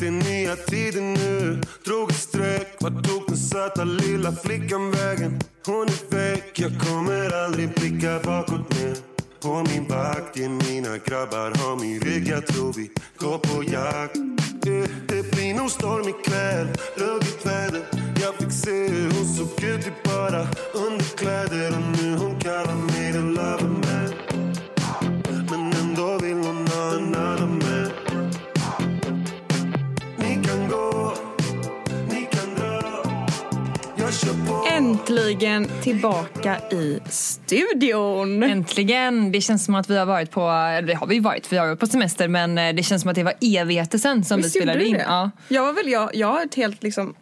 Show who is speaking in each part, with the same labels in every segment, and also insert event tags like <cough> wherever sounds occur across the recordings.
Speaker 1: Den nya tider nu, drog ett streck Vart tog den söta lilla flickan vägen? Hon är väck, jag kommer aldrig blicka bakåt mer. På min vakt, ge mina grabbar har min rygg. Jag tror vi går på jakt. Det blir nog storm ikväll, ruggigt väder. Jag fick se hur hon såg ut i bara underkläder. Och nu hon kallar mig den lover man.
Speaker 2: Äntligen tillbaka i studion.
Speaker 3: Äntligen! Det känns som att vi har varit på, eller det har vi varit, vi har varit på semester men eh, det känns som att det var evigheter sen som
Speaker 2: Visst
Speaker 3: vi spelade in.
Speaker 2: det?
Speaker 3: Ja.
Speaker 2: Jag var väl, jag, jag har ett helt liksom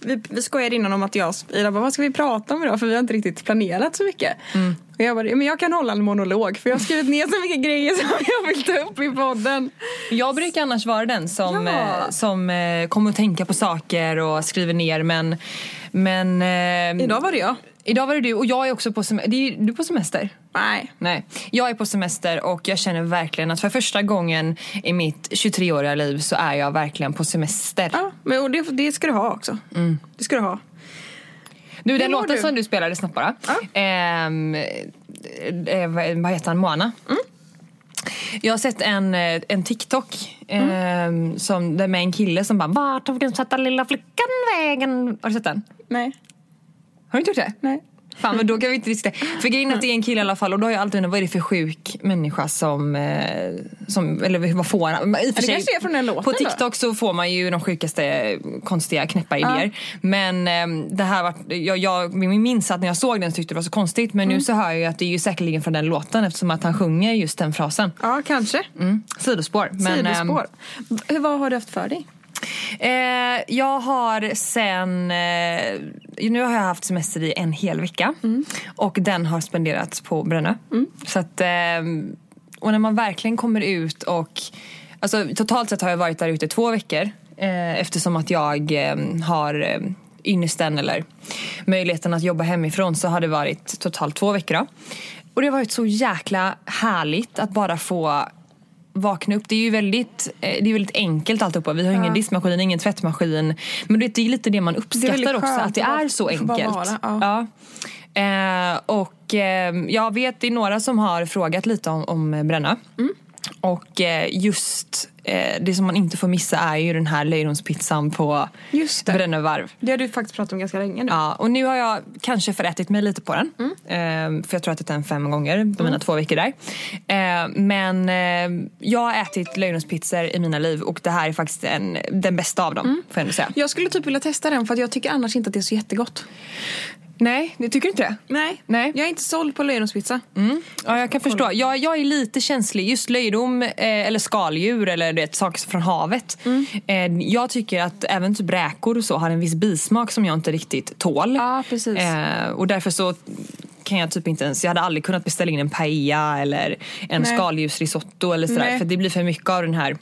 Speaker 2: vi, vi skojade innan om att jag och Ida bara, vad ska vi prata om idag? För vi har inte riktigt planerat så mycket.
Speaker 3: Mm.
Speaker 2: Och jag bara, men jag kan hålla en monolog för jag har skrivit ner så mycket grejer som <laughs> jag vill ta upp i podden.
Speaker 3: Jag brukar annars vara den som,
Speaker 2: Ja.
Speaker 3: eh, som eh, kommer att tänka på saker och skriver ner men, men eh,
Speaker 2: Idag var det jag.
Speaker 3: idag var det du och jag är också på semester. Du är på semester?
Speaker 2: Nej.
Speaker 3: Nej, jag är på semester och jag känner verkligen att för första gången i mitt 23-åriga liv så är jag verkligen på semester.
Speaker 2: Ja, men det, det ska du ha också.
Speaker 3: Mm.
Speaker 2: Det ska du ha.
Speaker 3: Du, den låten
Speaker 2: du?
Speaker 3: som du spelade snabbt bara.
Speaker 2: Ja.
Speaker 3: Ehm, eh, vad vad heter han? Moana?
Speaker 2: Mm.
Speaker 3: Jag har sett en, eh, en TikTok
Speaker 2: Mm.
Speaker 3: ehm, som, där med en kille som bara Vart tog den söta lilla flickan vägen? Har du sett den?
Speaker 2: Nej.
Speaker 3: Har du inte gjort det?
Speaker 2: Nej.
Speaker 3: Fan men då kan vi inte diskutera. För grejen att det är en kille i alla fall och då har jag alltid undrat vad är det för sjuk människa som, eh, som eller vad får han? I för
Speaker 2: det
Speaker 3: sig,
Speaker 2: kanske är från den låten
Speaker 3: På
Speaker 2: då?
Speaker 3: TikTok så får man ju de sjukaste konstiga knäppa idéer. Men eh, det här var, jag, jag minns att när jag såg den så tyckte det var så konstigt men
Speaker 2: Mm.
Speaker 3: nu så hör jag ju att det är ju säkerligen från den låten eftersom att han sjunger just den frasen.
Speaker 2: Ja, kanske.
Speaker 3: Mm. Sidospår. Men, ehm,
Speaker 2: Sidospår. V- vad har du haft för dig?
Speaker 3: Eh, jag har sen... Eh, nu har jag haft semester i en hel vecka. Och den har spenderats på Brännö. Så att, eh, och när man verkligen kommer ut och... Alltså, totalt sett har jag varit där ute två veckor. Eh, eftersom att jag eh, har eh, ynnesten eller möjligheten att jobba hemifrån så har det varit totalt två veckor. Då. Och det har varit så jäkla härligt att bara få vakna upp. Det är ju väldigt, eh, det är väldigt enkelt alltihopa. Vi har ingen diskmaskin, ingen tvättmaskin. Men det är lite det man uppskattar
Speaker 2: väldigt
Speaker 3: också, att det är så enkelt. ja. Eh, och eh, jag vet, det är några som har frågat lite om, om Bränna.
Speaker 2: Mm.
Speaker 3: Och eh, just eh, det som man inte får missa är ju den här löjromspizzan på. Brännö varv.
Speaker 2: Det har du faktiskt pratat om ganska länge nu.
Speaker 3: Ja, och nu har jag kanske förätit mig lite på den.
Speaker 2: Mm.
Speaker 3: Ehm, för jag tror att jag ätit den fem gånger på mina två veckor där. Ehm, men jag har ätit löjromspizzor i mina liv och det här är faktiskt en, den bästa av dem.
Speaker 2: Mm.
Speaker 3: Får jag säga.
Speaker 2: Jag skulle typ vilja testa den för jag tycker annars inte att det är så jättegott.
Speaker 3: Nej, det tycker du inte det?
Speaker 2: Nej.
Speaker 3: Nej.
Speaker 2: Jag är inte såld på löjromspizza.
Speaker 3: Mm. Ja, jag kan förstå. Jag, jag är lite känslig. Just löjrom eh, eller skaldjur eller du vet, saker från havet.
Speaker 2: Mm.
Speaker 3: Eh, jag tycker att även typ räkor och så har en viss bismak som jag inte riktigt tål.
Speaker 2: Ja, precis.
Speaker 3: Eh, och därför så kan jag typ inte ens, jag hade aldrig kunnat beställa in en paella eller en
Speaker 2: Nej.
Speaker 3: skaldjursrisotto eller sådär.
Speaker 2: Nej.
Speaker 3: För det blir för mycket av den här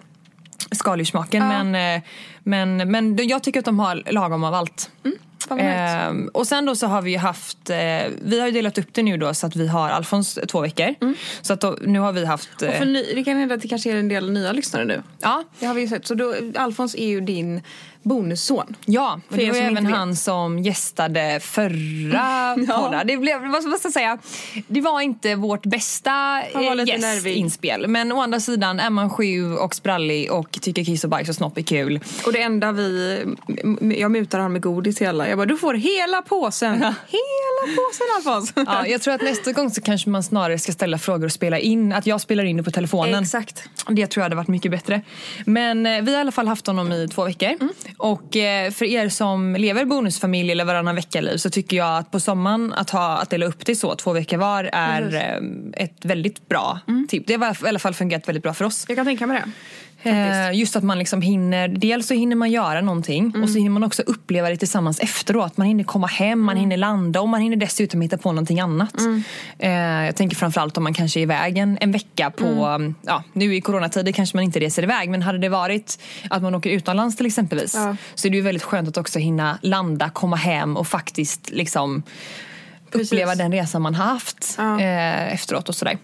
Speaker 3: skaldjurssmaken.
Speaker 2: Ja.
Speaker 3: Men, eh, men, men jag tycker att de har lagom av allt.
Speaker 2: Fan
Speaker 3: Ehm, och sen då så har vi ju haft, eh, vi har ju delat upp det nu då så att vi har Alfons två veckor. Så att då, nu har vi haft, eh,
Speaker 2: Och för ny, det kan hända att det kanske är en del nya lyssnare nu.
Speaker 3: ja,
Speaker 2: Det har vi ju sett. Så då, Alfons är ju din bonusson.
Speaker 3: ja,
Speaker 2: För
Speaker 3: det var även
Speaker 2: inte vet.
Speaker 3: han som gästade förra <laughs>
Speaker 2: Ja.
Speaker 3: podden. Det blev, vad ska man säga, det var inte vårt bästa
Speaker 2: Han
Speaker 3: eh, gästinspel. Men å andra sidan är man sju och sprallig och tycker kiss och bajs och snopp är kul.
Speaker 2: Och det enda vi... Jag mutar han med godis alla. Jag bara, du får hela påsen. hela påsen Alfons. <laughs>
Speaker 3: Ja, jag tror att nästa gång så kanske man snarare ska ställa frågor och spela in. Att jag spelar in det på telefonen.
Speaker 2: Exakt.
Speaker 3: Det tror jag hade varit mycket bättre. Men eh, vi har i alla fall haft honom i två veckor.
Speaker 2: Mm.
Speaker 3: Och eh, för er som lever bonusfamilj eller varannan vecka-liv så tycker jag att på sommaren att, ha, att dela upp det så, två veckor var, är eh, ett väldigt bra
Speaker 2: Mm.
Speaker 3: tips. Det har i alla fall fungerat väldigt bra för oss.
Speaker 2: Jag kan tänka mig det.
Speaker 3: Eh, just att man liksom hinner, dels så hinner man göra någonting och
Speaker 2: Mm.
Speaker 3: så hinner man också uppleva det tillsammans efteråt. Man hinner komma hem, man
Speaker 2: Mm.
Speaker 3: hinner landa och man hinner dessutom hitta på någonting annat. Eh, jag tänker framförallt om man kanske är iväg en, en vecka på,
Speaker 2: Mm.
Speaker 3: ja nu i coronatider kanske man inte reser iväg men hade det varit att man åker utomlands till exempelvis
Speaker 2: Ja.
Speaker 3: så är det ju väldigt skönt att också hinna landa, komma hem och faktiskt liksom
Speaker 2: Precis.
Speaker 3: uppleva den resa man haft
Speaker 2: Ja.
Speaker 3: eh, efteråt och sådär.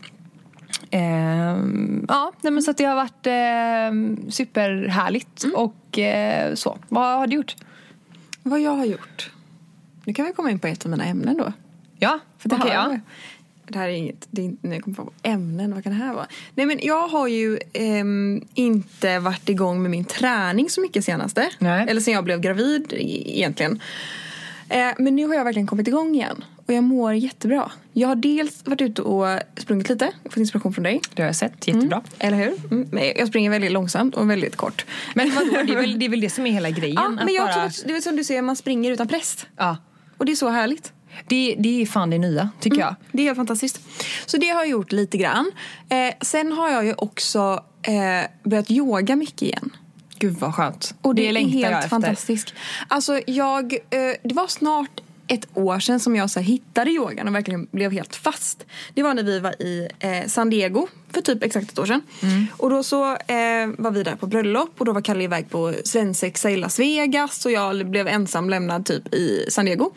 Speaker 3: Ehm, ja, nej, men så att det har varit eh, superhärligt
Speaker 2: Mm.
Speaker 3: och eh, så. Vad har du gjort?
Speaker 2: Vad jag har gjort? Nu kan vi komma in på ett av mina ämnen då.
Speaker 3: Ja,
Speaker 2: För det,
Speaker 3: okej,
Speaker 2: här,
Speaker 3: ja.
Speaker 2: det här är inget, det är inte, nu kommer jag på ämnen, vad kan det här vara? Nej men jag har ju ehm, inte varit igång med min träning så mycket senaste.
Speaker 3: Nej.
Speaker 2: Eller sen jag blev gravid egentligen. Eh, men nu har jag verkligen kommit igång igen. Och jag mår jättebra. Jag har dels varit ute och sprungit lite, fått inspiration från dig.
Speaker 3: Det har jag sett, jättebra.
Speaker 2: Eller hur? Mm. Jag springer väldigt långsamt och väldigt kort.
Speaker 3: Men vadå, <laughs> det är, väl, det är väl det som är hela grejen?
Speaker 2: Ja, men jag
Speaker 3: bara,
Speaker 2: tror att, det är som du säger, man springer utan press.
Speaker 3: ja,
Speaker 2: Och det är så härligt.
Speaker 3: det, det är fan det nya, tycker jag.
Speaker 2: Det är helt fantastiskt. Så det har jag gjort lite grann. Eh, sen har jag ju också eh, börjat yoga mycket igen.
Speaker 3: Gud vad skönt.
Speaker 2: Och det, är
Speaker 3: längtar
Speaker 2: helt
Speaker 3: jag efter.
Speaker 2: fantastiskt. Alltså jag, eh, det var snart ett år sedan som jag så hittade yogan och verkligen blev helt fast. Det var när vi var i eh, San Diego för typ exakt ett år sedan.
Speaker 3: Mm.
Speaker 2: Och då så eh, var vi där på bröllop och då var Kalle iväg på svensexa i Las Vegas och jag blev ensam lämnad typ i San Diego.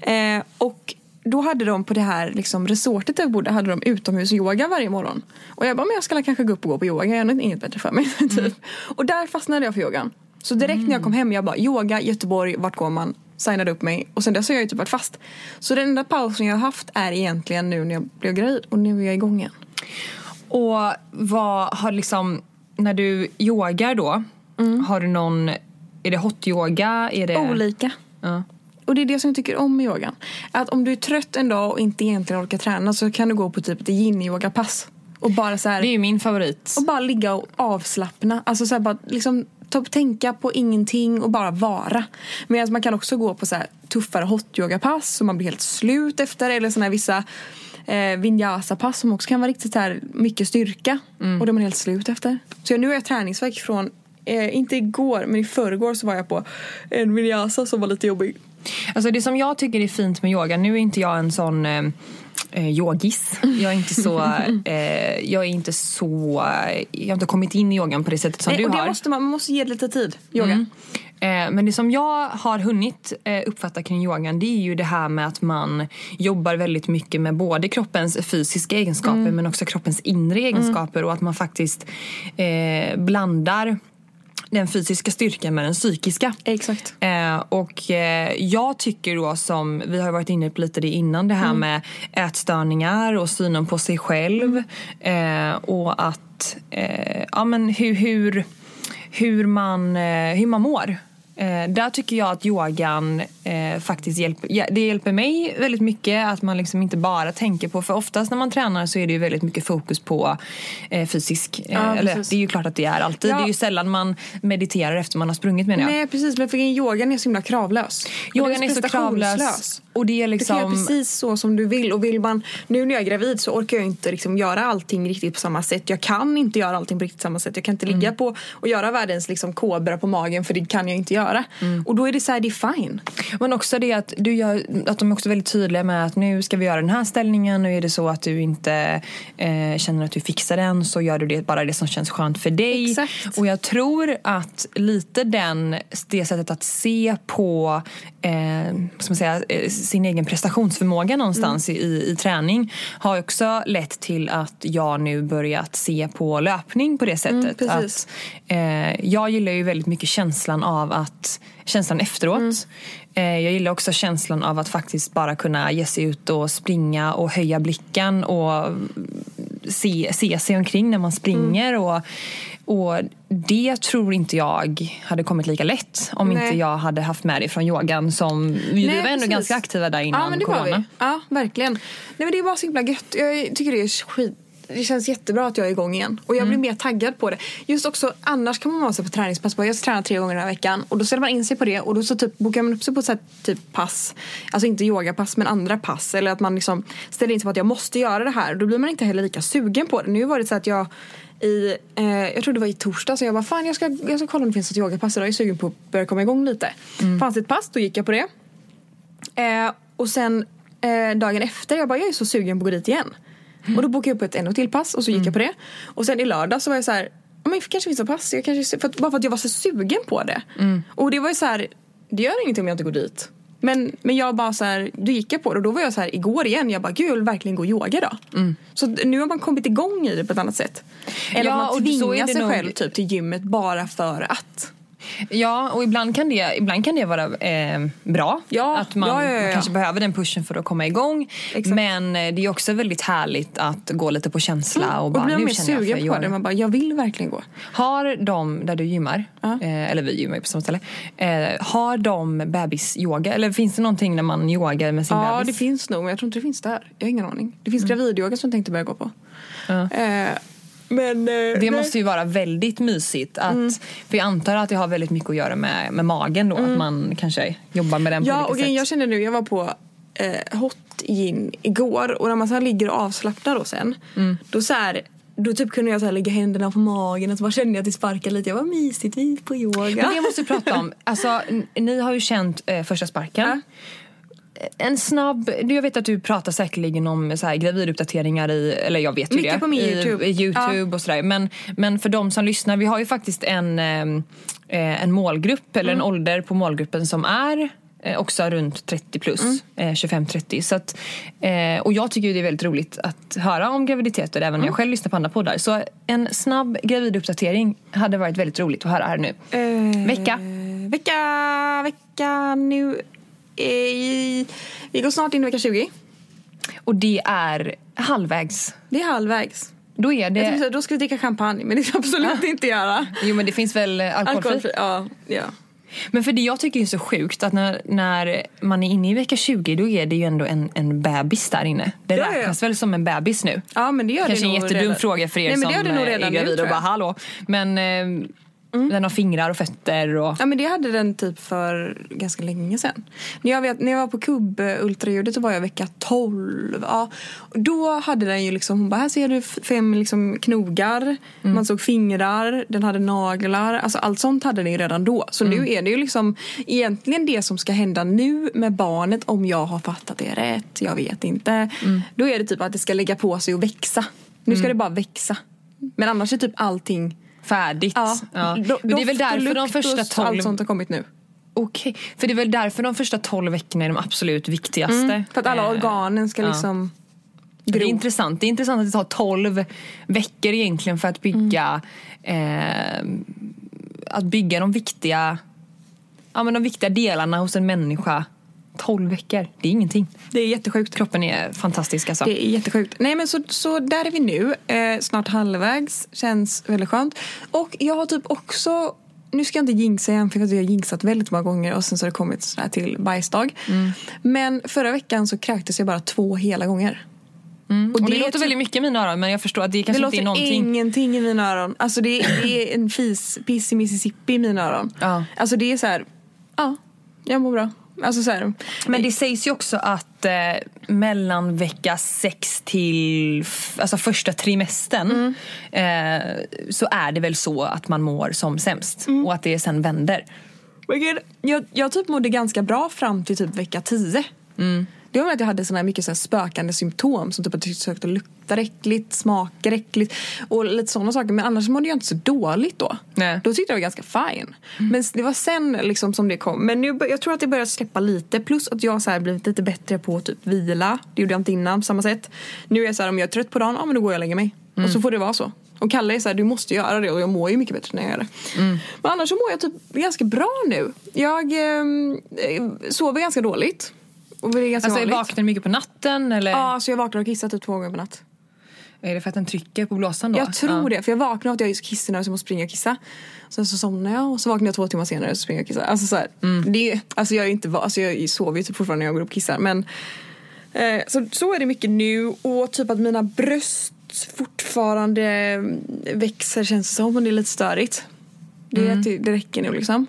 Speaker 2: Eh, och då hade de på det här liksom, resortet där vi bodde hade de utomhusyoga varje morgon. Och jag bara, men jag ska kanske gå upp och gå på yoga, jag har inget bättre för mig. <laughs>
Speaker 3: Mm.
Speaker 2: typ. Och där fastnade jag för yogan. Så direkt när jag kom hem, jag bara yoga, Göteborg, vart går man? Signade upp mig och sen dess har jag ju typ varit fast. Så den enda pausen jag har haft är egentligen nu när jag blev gravid och nu är jag igång igen.
Speaker 3: Och vad har liksom, när du yogar då,
Speaker 2: Mm.
Speaker 3: har du någon, är det hot yoga? Är det...
Speaker 2: Olika.
Speaker 3: Ja.
Speaker 2: Och det är det som jag tycker om med yogan. Att om du är trött en dag och inte egentligen orkar träna så kan du gå på typ ett yin-yoga-pass. Och bara så här,
Speaker 3: Det är ju min favorit.
Speaker 2: och bara ligga och avslappna. Alltså så här, bara liksom ta, tänka på ingenting och bara vara. Medan man kan också gå på så här tuffare hot-yoga-pass så man blir helt slut efter. Eller såna här vissa eh, vinyasa-pass som också kan vara riktigt här mycket styrka. Och då är man helt slut efter. Så jag, nu har jag träningsvärk från, eh, inte igår men i förrgår så var jag på en vinyasa som var lite jobbig.
Speaker 3: Alltså det som jag tycker är fint med yoga, nu är inte jag en sån eh, eh, yogis. Jag är inte så, <laughs> eh, jag är inte så, jag har inte kommit in i yogan på det sättet som
Speaker 2: Nej,
Speaker 3: du
Speaker 2: och det
Speaker 3: har.
Speaker 2: måste man, man måste ge det lite tid, yoga.
Speaker 3: Mm. Eh, Men det som jag har hunnit eh, uppfatta kring yogan det är ju det här med att man jobbar väldigt mycket med både kroppens fysiska egenskaper men också kroppens inre egenskaper och att man faktiskt eh, blandar den fysiska styrkan med den psykiska.
Speaker 2: Exakt.
Speaker 3: Eh, och eh, jag tycker då som, vi har varit inne på lite det innan, det här med ätstörningar och synen på sig själv. Eh, och att, eh, ja men hur, hur, hur, man, eh, hur man mår. Eh, där tycker jag att yogan eh, faktiskt hjälper, det hjälper mig väldigt mycket att man liksom inte bara tänker på, för oftast när man tränar så är det ju väldigt mycket fokus på eh, fysisk, eh,
Speaker 2: Ja,
Speaker 3: eller
Speaker 2: precis.
Speaker 3: det är ju klart att det är alltid,
Speaker 2: Ja.
Speaker 3: det är ju sällan man mediterar efter man har sprungit menar jag.
Speaker 2: Nej precis, men för yogan är så himla kravlös.
Speaker 3: Yogan
Speaker 2: den
Speaker 3: är så kravlös. Och det är
Speaker 2: Du kan göra
Speaker 3: liksom...
Speaker 2: precis så som du vill. Och vill man, nu när jag är gravid så orkar jag inte liksom göra allting riktigt på samma sätt. Jag kan inte göra allting på riktigt samma sätt. Jag kan inte
Speaker 3: Mm.
Speaker 2: ligga på och göra världens liksom kobra på magen för det kan jag inte göra.
Speaker 3: Mm.
Speaker 2: Och då är det så här, det är fine.
Speaker 3: Men också det att, du gör, att de är också väldigt tydliga med att nu ska vi göra den här ställningen och är det så att du inte eh, känner att du fixar den så gör du det, bara det som känns skönt för dig.
Speaker 2: Exakt.
Speaker 3: Och jag tror att lite den, det sättet att se på eh, ska man säga, eh, sin egen prestationsförmåga någonstans
Speaker 2: Mm.
Speaker 3: i, i träning har också lett till att jag nu börjat se på löpning på det sättet.
Speaker 2: Mm,
Speaker 3: att, eh, jag gillar ju väldigt mycket känslan av att känslan efteråt.
Speaker 2: Mm.
Speaker 3: Eh, jag gillar också känslan av att faktiskt bara kunna ge sig ut och springa och höja blicken och se, se sig omkring när man springer.
Speaker 2: Mm.
Speaker 3: Och, och det tror inte jag hade kommit lika lätt om
Speaker 2: Nej.
Speaker 3: inte jag hade haft med det från yogan som vi
Speaker 2: Nej,
Speaker 3: var ändå
Speaker 2: precis.
Speaker 3: ganska aktiva där innan
Speaker 2: ja, men det
Speaker 3: corona.
Speaker 2: Var vi. Ja, verkligen. Nej, men det är bara så himla gött. Jag tycker det är skit. Det känns jättebra att jag är igång igen. Och jag
Speaker 3: Mm.
Speaker 2: blir mer taggad på det. Just också, annars kan man vara sig på träningspass. Bara, Jag ska träna tre gånger den här veckan. Och då ställer man in sig på det. Och då så typ bokar man upp sig på så här, typ pass. Alltså inte yogapass men andra pass. Eller att man liksom ställer in sig på att jag måste göra det här. Då blir man inte heller lika sugen på det. Nu var det så att jag i, eh, jag tror det var i torsdag så jag bara fan jag ska, jag ska kolla om det finns ett yogapass idag. Jag är sugen på att börja komma igång lite. Fanns det ett pass, då gick jag på det. Eh, och sen eh, dagen efter, jag bara jag är så sugen på att gå dit igen. Och då bokade jag upp ett ännu till pass och så gick jag på det. Och sen i lördag så var jag så här, "Ja, men det kanske finns ett pass. Jag kanske, för att, bara för att jag var så sugen på det. Och det var ju så här, det gör ingenting om jag inte går dit. Men, men jag bara så här, då gick jag på det och då var jag så här igår igen, jag bara gud jag vill verkligen gå yoga då.
Speaker 3: Mm.
Speaker 2: Så nu har man kommit igång i det på ett annat sätt. Eller
Speaker 3: Ja,
Speaker 2: att man tvingar sig
Speaker 3: nog-
Speaker 2: själv typ till gymmet bara för att.
Speaker 3: Ja, och ibland kan det, ibland kan det vara eh, bra.
Speaker 2: Ja,
Speaker 3: att man
Speaker 2: ja, ja, ja, ja.
Speaker 3: kanske behöver den pushen för att komma igång.
Speaker 2: Exakt.
Speaker 3: Men eh, det är också väldigt härligt att gå lite på känsla och
Speaker 2: Och
Speaker 3: bara
Speaker 2: blir man mer sugen på det. Man bara, jag vill verkligen gå.
Speaker 3: Har de, där du gymmar,
Speaker 2: Ja.
Speaker 3: eh, eller vi gymmar ju på samma ställe, eh, har de bebisyoga? Eller finns det någonting när man yogar med sin
Speaker 2: Ja,
Speaker 3: bebis?
Speaker 2: det finns nog, men jag tror inte det finns där. Jag har ingen aning. Det finns gravidyoga som jag tänkte börja gå på.
Speaker 3: Ja.
Speaker 2: Eh, men... eh,
Speaker 3: Det måste ju vara väldigt mysigt. Att,
Speaker 2: Mm.
Speaker 3: För jag antar att det har väldigt mycket att göra med, med magen då. Att man kanske jobbar med den på
Speaker 2: Mm. Ja, och
Speaker 3: olika sätt.
Speaker 2: jag känner nu, jag var på eh, hot gin igår och när man så ligger och avslappnar då sen.
Speaker 3: Mm.
Speaker 2: Då så här, då typ kunde jag så lägga händerna på magen och så bara kände jag att det sparkade lite. Jag var mysigt, vi på yoga.
Speaker 3: Men det måste vi prata om. Alltså, ni har ju känt eh, första sparken. En snabb, jag vet att du pratar säkerligen om så här, graviduppdateringar i, eller jag vet ju
Speaker 2: Mycket
Speaker 3: det,
Speaker 2: på min
Speaker 3: i,
Speaker 2: YouTube.
Speaker 3: i Youtube och sådär. Men, men för de som lyssnar, vi har ju faktiskt en, eh, eh, en målgrupp eller
Speaker 2: Mm.
Speaker 3: en ålder på målgruppen som är eh, också runt 30 plus,
Speaker 2: Mm.
Speaker 3: eh, 25-30. Så att, eh, och jag tycker ju det är väldigt roligt att höra om graviditeter även när
Speaker 2: Mm.
Speaker 3: jag själv lyssnar på andra poddar. Så en snabb graviduppdatering hade varit väldigt roligt att höra här nu.
Speaker 2: Eh,
Speaker 3: Vecka.
Speaker 2: Vecka, vecka nu. Eh, vi går snart in i vecka 20.
Speaker 3: Och det är halvvägs.
Speaker 2: Det är halvvägs.
Speaker 3: Då är
Speaker 2: Jag tänkte
Speaker 3: det...
Speaker 2: säga, då ska vi dricka champagne, men det ska vi absolut inte göra.
Speaker 3: Jo men det finns väl alkoholfri?
Speaker 2: Alkoholfri, ja. ja.
Speaker 3: Men för det jag tycker är så sjukt att när, när man är inne i vecka 20 då är det ju ändå en, en bebis där inne. Det
Speaker 2: Ja, ja, ja.
Speaker 3: räknas väl som en bebis nu?
Speaker 2: Ja men det gör
Speaker 3: Kanske
Speaker 2: det
Speaker 3: en jättedum
Speaker 2: redan.
Speaker 3: fråga för er
Speaker 2: Nej, men
Speaker 3: som
Speaker 2: det gör det nog redan
Speaker 3: är gravida och bara
Speaker 2: jag.
Speaker 3: hallå. Men eh, den har fingrar och fötter och...
Speaker 2: Ja men det hade den typ för ganska länge sedan. När jag, vet, när jag var på kubb eh, så var jag vecka 12. Ja. Då hade den ju liksom, hon bara här ser du fem liksom knogar, man såg fingrar, den hade naglar. Alltså allt sånt hade den ju redan då. Så nu är det ju liksom egentligen det som ska hända nu med barnet om jag har fattat det rätt. Jag vet inte. Då är det typ att det ska lägga på sig och växa. Nu ska det bara växa. Men annars är typ allting
Speaker 3: Färdigt.
Speaker 2: Ja,
Speaker 3: Ja.
Speaker 2: do-
Speaker 3: Men det är väl
Speaker 2: doft
Speaker 3: därför de första 12...
Speaker 2: Allt sånt har kommit nu.
Speaker 3: Okej, för det är väl därför de första 12 veckorna är de absolut viktigaste.
Speaker 2: För att alla
Speaker 3: Eh,
Speaker 2: organen ska
Speaker 3: ja.
Speaker 2: liksom
Speaker 3: Det är
Speaker 2: gro.
Speaker 3: intressant. Det är intressant att det tar 12 veckor egentligen för att bygga eh, att bygga de viktiga ja, men de viktiga delarna hos en människa. 12 veckor, det är ingenting.
Speaker 2: Det är jättesjukt.
Speaker 3: Kroppen är fantastisk alltså.
Speaker 2: Det är jättesjukt. Nej men så, så där är vi nu. Eh, snart halvvägs. Känns väldigt skönt. Och jag har typ också nu ska jag inte jinxa igen för jag har jinxat väldigt många gånger och sen så har det kommit sådär till bajsdag.
Speaker 3: Mm.
Speaker 2: Men förra veckan så kräktes jag bara två hela gånger.
Speaker 3: och det,
Speaker 2: är
Speaker 3: låter
Speaker 2: typ-
Speaker 3: väldigt mycket i mina öron men jag förstår att det
Speaker 2: Det
Speaker 3: kanske
Speaker 2: låter
Speaker 3: inte är någonting.
Speaker 2: ingenting i mina öron. Alltså det, är- det är en fis, piss i Mississippi i mina öron.
Speaker 3: Ja.
Speaker 2: Alltså det är så här, ja, jag mår bra. Alltså så här,
Speaker 3: Men det sägs ju också att eh, mellan vecka 6 till alltså första trimestern
Speaker 2: Mm.
Speaker 3: eh, så är det väl så att man mår som sämst
Speaker 2: Mm.
Speaker 3: och att det sen vänder.
Speaker 2: Jag, jag typ mådde ganska bra fram till typ vecka 10. Det var att jag hade såna här mycket så spökande symptom som typ att jag försökte lukta äckligt, smaka äckligt och lite sådana saker. Men annars mådde jag inte så dåligt då.
Speaker 3: Nej.
Speaker 2: Då tyckte jag det var ganska fine. Men det var sen liksom som det kom. Men nu, jag tror att det börjar släppa lite. Plus att jag så här blivit lite bättre på att typ vila. Det gjorde jag inte innan på samma sätt. Nu är jag så här om jag är trött på dagen, ja men då går jag och lägger mig. Och så får det vara så. Och Kalle är så här, du måste göra det och jag mår ju mycket bättre när jag gör det. Men annars så mår jag typ ganska bra nu. Jag ehm, eh, sover ganska dåligt. Och det är ganska
Speaker 3: Alltså
Speaker 2: vanligt.
Speaker 3: vaknar du mycket på natten eller
Speaker 2: Ja, så jag vaknar och kissar typ två gånger per natt.
Speaker 3: är det för att den trycker på blåsan då?
Speaker 2: Jag tror
Speaker 3: ja.
Speaker 2: det, för jag vaknar av att jag är kissnödig så jag måste springa och kissa. Sen så somnar jag och så vaknar jag två timmar senare och så springer jag och kissar. Alltså så här, det, är- alltså jag är inte, alltså jag sover ju typ fortfarande när jag går upp och kissar. Men, eh, så, så är det mycket nu och typ att mina bröst fortfarande mm, växer känns det som och det är lite störigt. Det, det räcker nu liksom.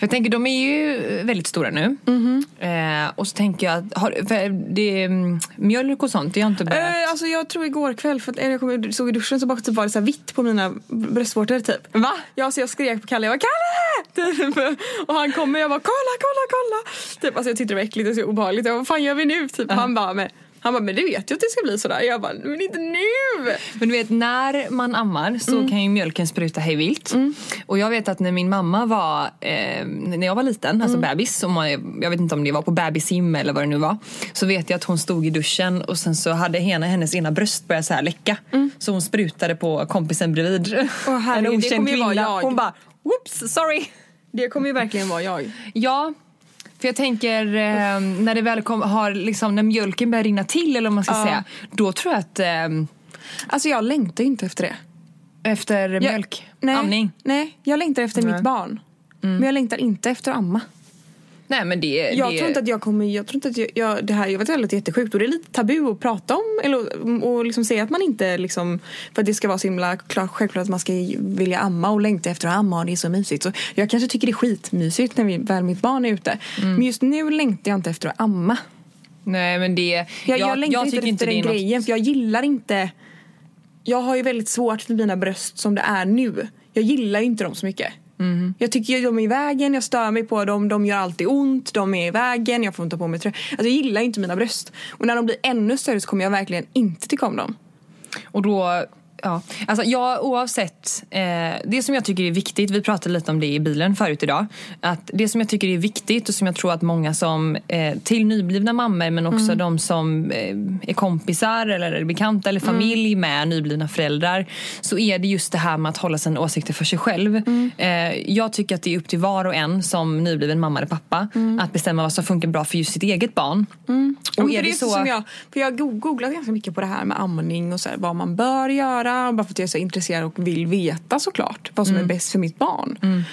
Speaker 3: Jag tänker, de är ju väldigt stora nu.
Speaker 2: Mhm.
Speaker 3: Eh, och så tänker jag, har, det mm, mjölk och sånt, det har jag inte börjat.
Speaker 2: Eh, alltså jag tror igår kväll, för att eller jag kom, såg i duschen så bara typ var det så vitt på mina bröstvårtor typ.
Speaker 3: Va?
Speaker 2: Ja, så jag skrek på Kalle, jag bara Kalle! <laughs> Typ. Och han kommer och jag bara kolla, kolla, kolla! Typ, alltså jag tyckte det var äckligt och så obehagligt. Jag bara, vad fan gör vi nu? Typ. Han bara, men Han bara, men det vet jag att det ska bli sådär. Jag bara, men inte nu!
Speaker 3: Men du vet när man ammar så
Speaker 2: Mm.
Speaker 3: kan ju mjölken spruta hej vilt. Och jag vet att när min mamma var, eh, när jag var liten, alltså
Speaker 2: Mm.
Speaker 3: bebis, och man, jag vet inte om det var på bebisim eller vad det nu var. Så vet jag att hon stod i duschen och sen så hade hena, hennes ena bröst börjat så här läcka. Så hon sprutade på kompisen bredvid.
Speaker 2: Mm. Åh, herregud,
Speaker 3: en
Speaker 2: det
Speaker 3: okänd
Speaker 2: kommer ju vara
Speaker 3: kvinna.
Speaker 2: jag.
Speaker 3: Hon bara, whoops, sorry.
Speaker 2: Det kommer ju verkligen vara jag.
Speaker 3: Ja, för jag tänker eh, när det väl kom, har liksom, när mjölken börjar rinna till eller vad man ska
Speaker 2: Ja.
Speaker 3: säga. Då tror jag att eh,
Speaker 2: Alltså jag längtar inte efter det.
Speaker 3: efter
Speaker 2: Jag-
Speaker 3: mjölk,
Speaker 2: nej,
Speaker 3: amning.
Speaker 2: Nej, jag längtar efter
Speaker 3: Nej.
Speaker 2: mitt barn. Men jag längtar inte efter att amma.
Speaker 3: Nej men det,
Speaker 2: Jag
Speaker 3: det
Speaker 2: tror inte att jag kommer, jag tror inte att jag, jag det här, jag vet att det låter jättesjukt och det är lite tabu att prata om eller och liksom säga att man inte liksom, för att det ska vara så himla klart, självklart att man ska vilja amma och längta efter att amma och det är så mysigt. Så jag kanske tycker det är skitmysigt när vi, väl mitt barn är ute. Men just nu längtar jag inte efter att amma.
Speaker 3: Nej men det...
Speaker 2: Jag, jag, längtar inte
Speaker 3: tycker
Speaker 2: efter
Speaker 3: det
Speaker 2: den
Speaker 3: något-
Speaker 2: grejen för jag gillar inte Jag har ju väldigt svårt för mina bröst som det är nu. Jag gillar ju inte dem så mycket.
Speaker 3: Mm.
Speaker 2: Jag tycker ju de är i vägen, jag stör mig på dem, de gör alltid ont, de är i vägen, jag får inte på mig tröja. Alltså jag gillar inte mina bröst. Och när de blir ännu större så kommer jag verkligen inte tycka om dem.
Speaker 3: Och då... Ja, alltså jag oavsett, eh, det som jag tycker är viktigt, vi pratade lite om det i bilen förut idag, att det som jag tycker är viktigt och som jag tror att många som, eh, till nyblivna mammor men också de som eh, är kompisar eller är bekanta eller familj med nyblivna föräldrar, så är det just det här med att hålla sina åsikter för sig själv. Eh, jag tycker att det är upp till var och en som nybliven mamma eller pappa att bestämma vad som funkar bra för just sitt eget barn.
Speaker 2: Och
Speaker 3: Och är
Speaker 2: det
Speaker 3: det
Speaker 2: så som jag, för jag har go- googlat ganska mycket på det här med amning och så här, vad man bör göra. Bara för att jag är så intresserad och vill veta såklart vad som är bäst för mitt barn.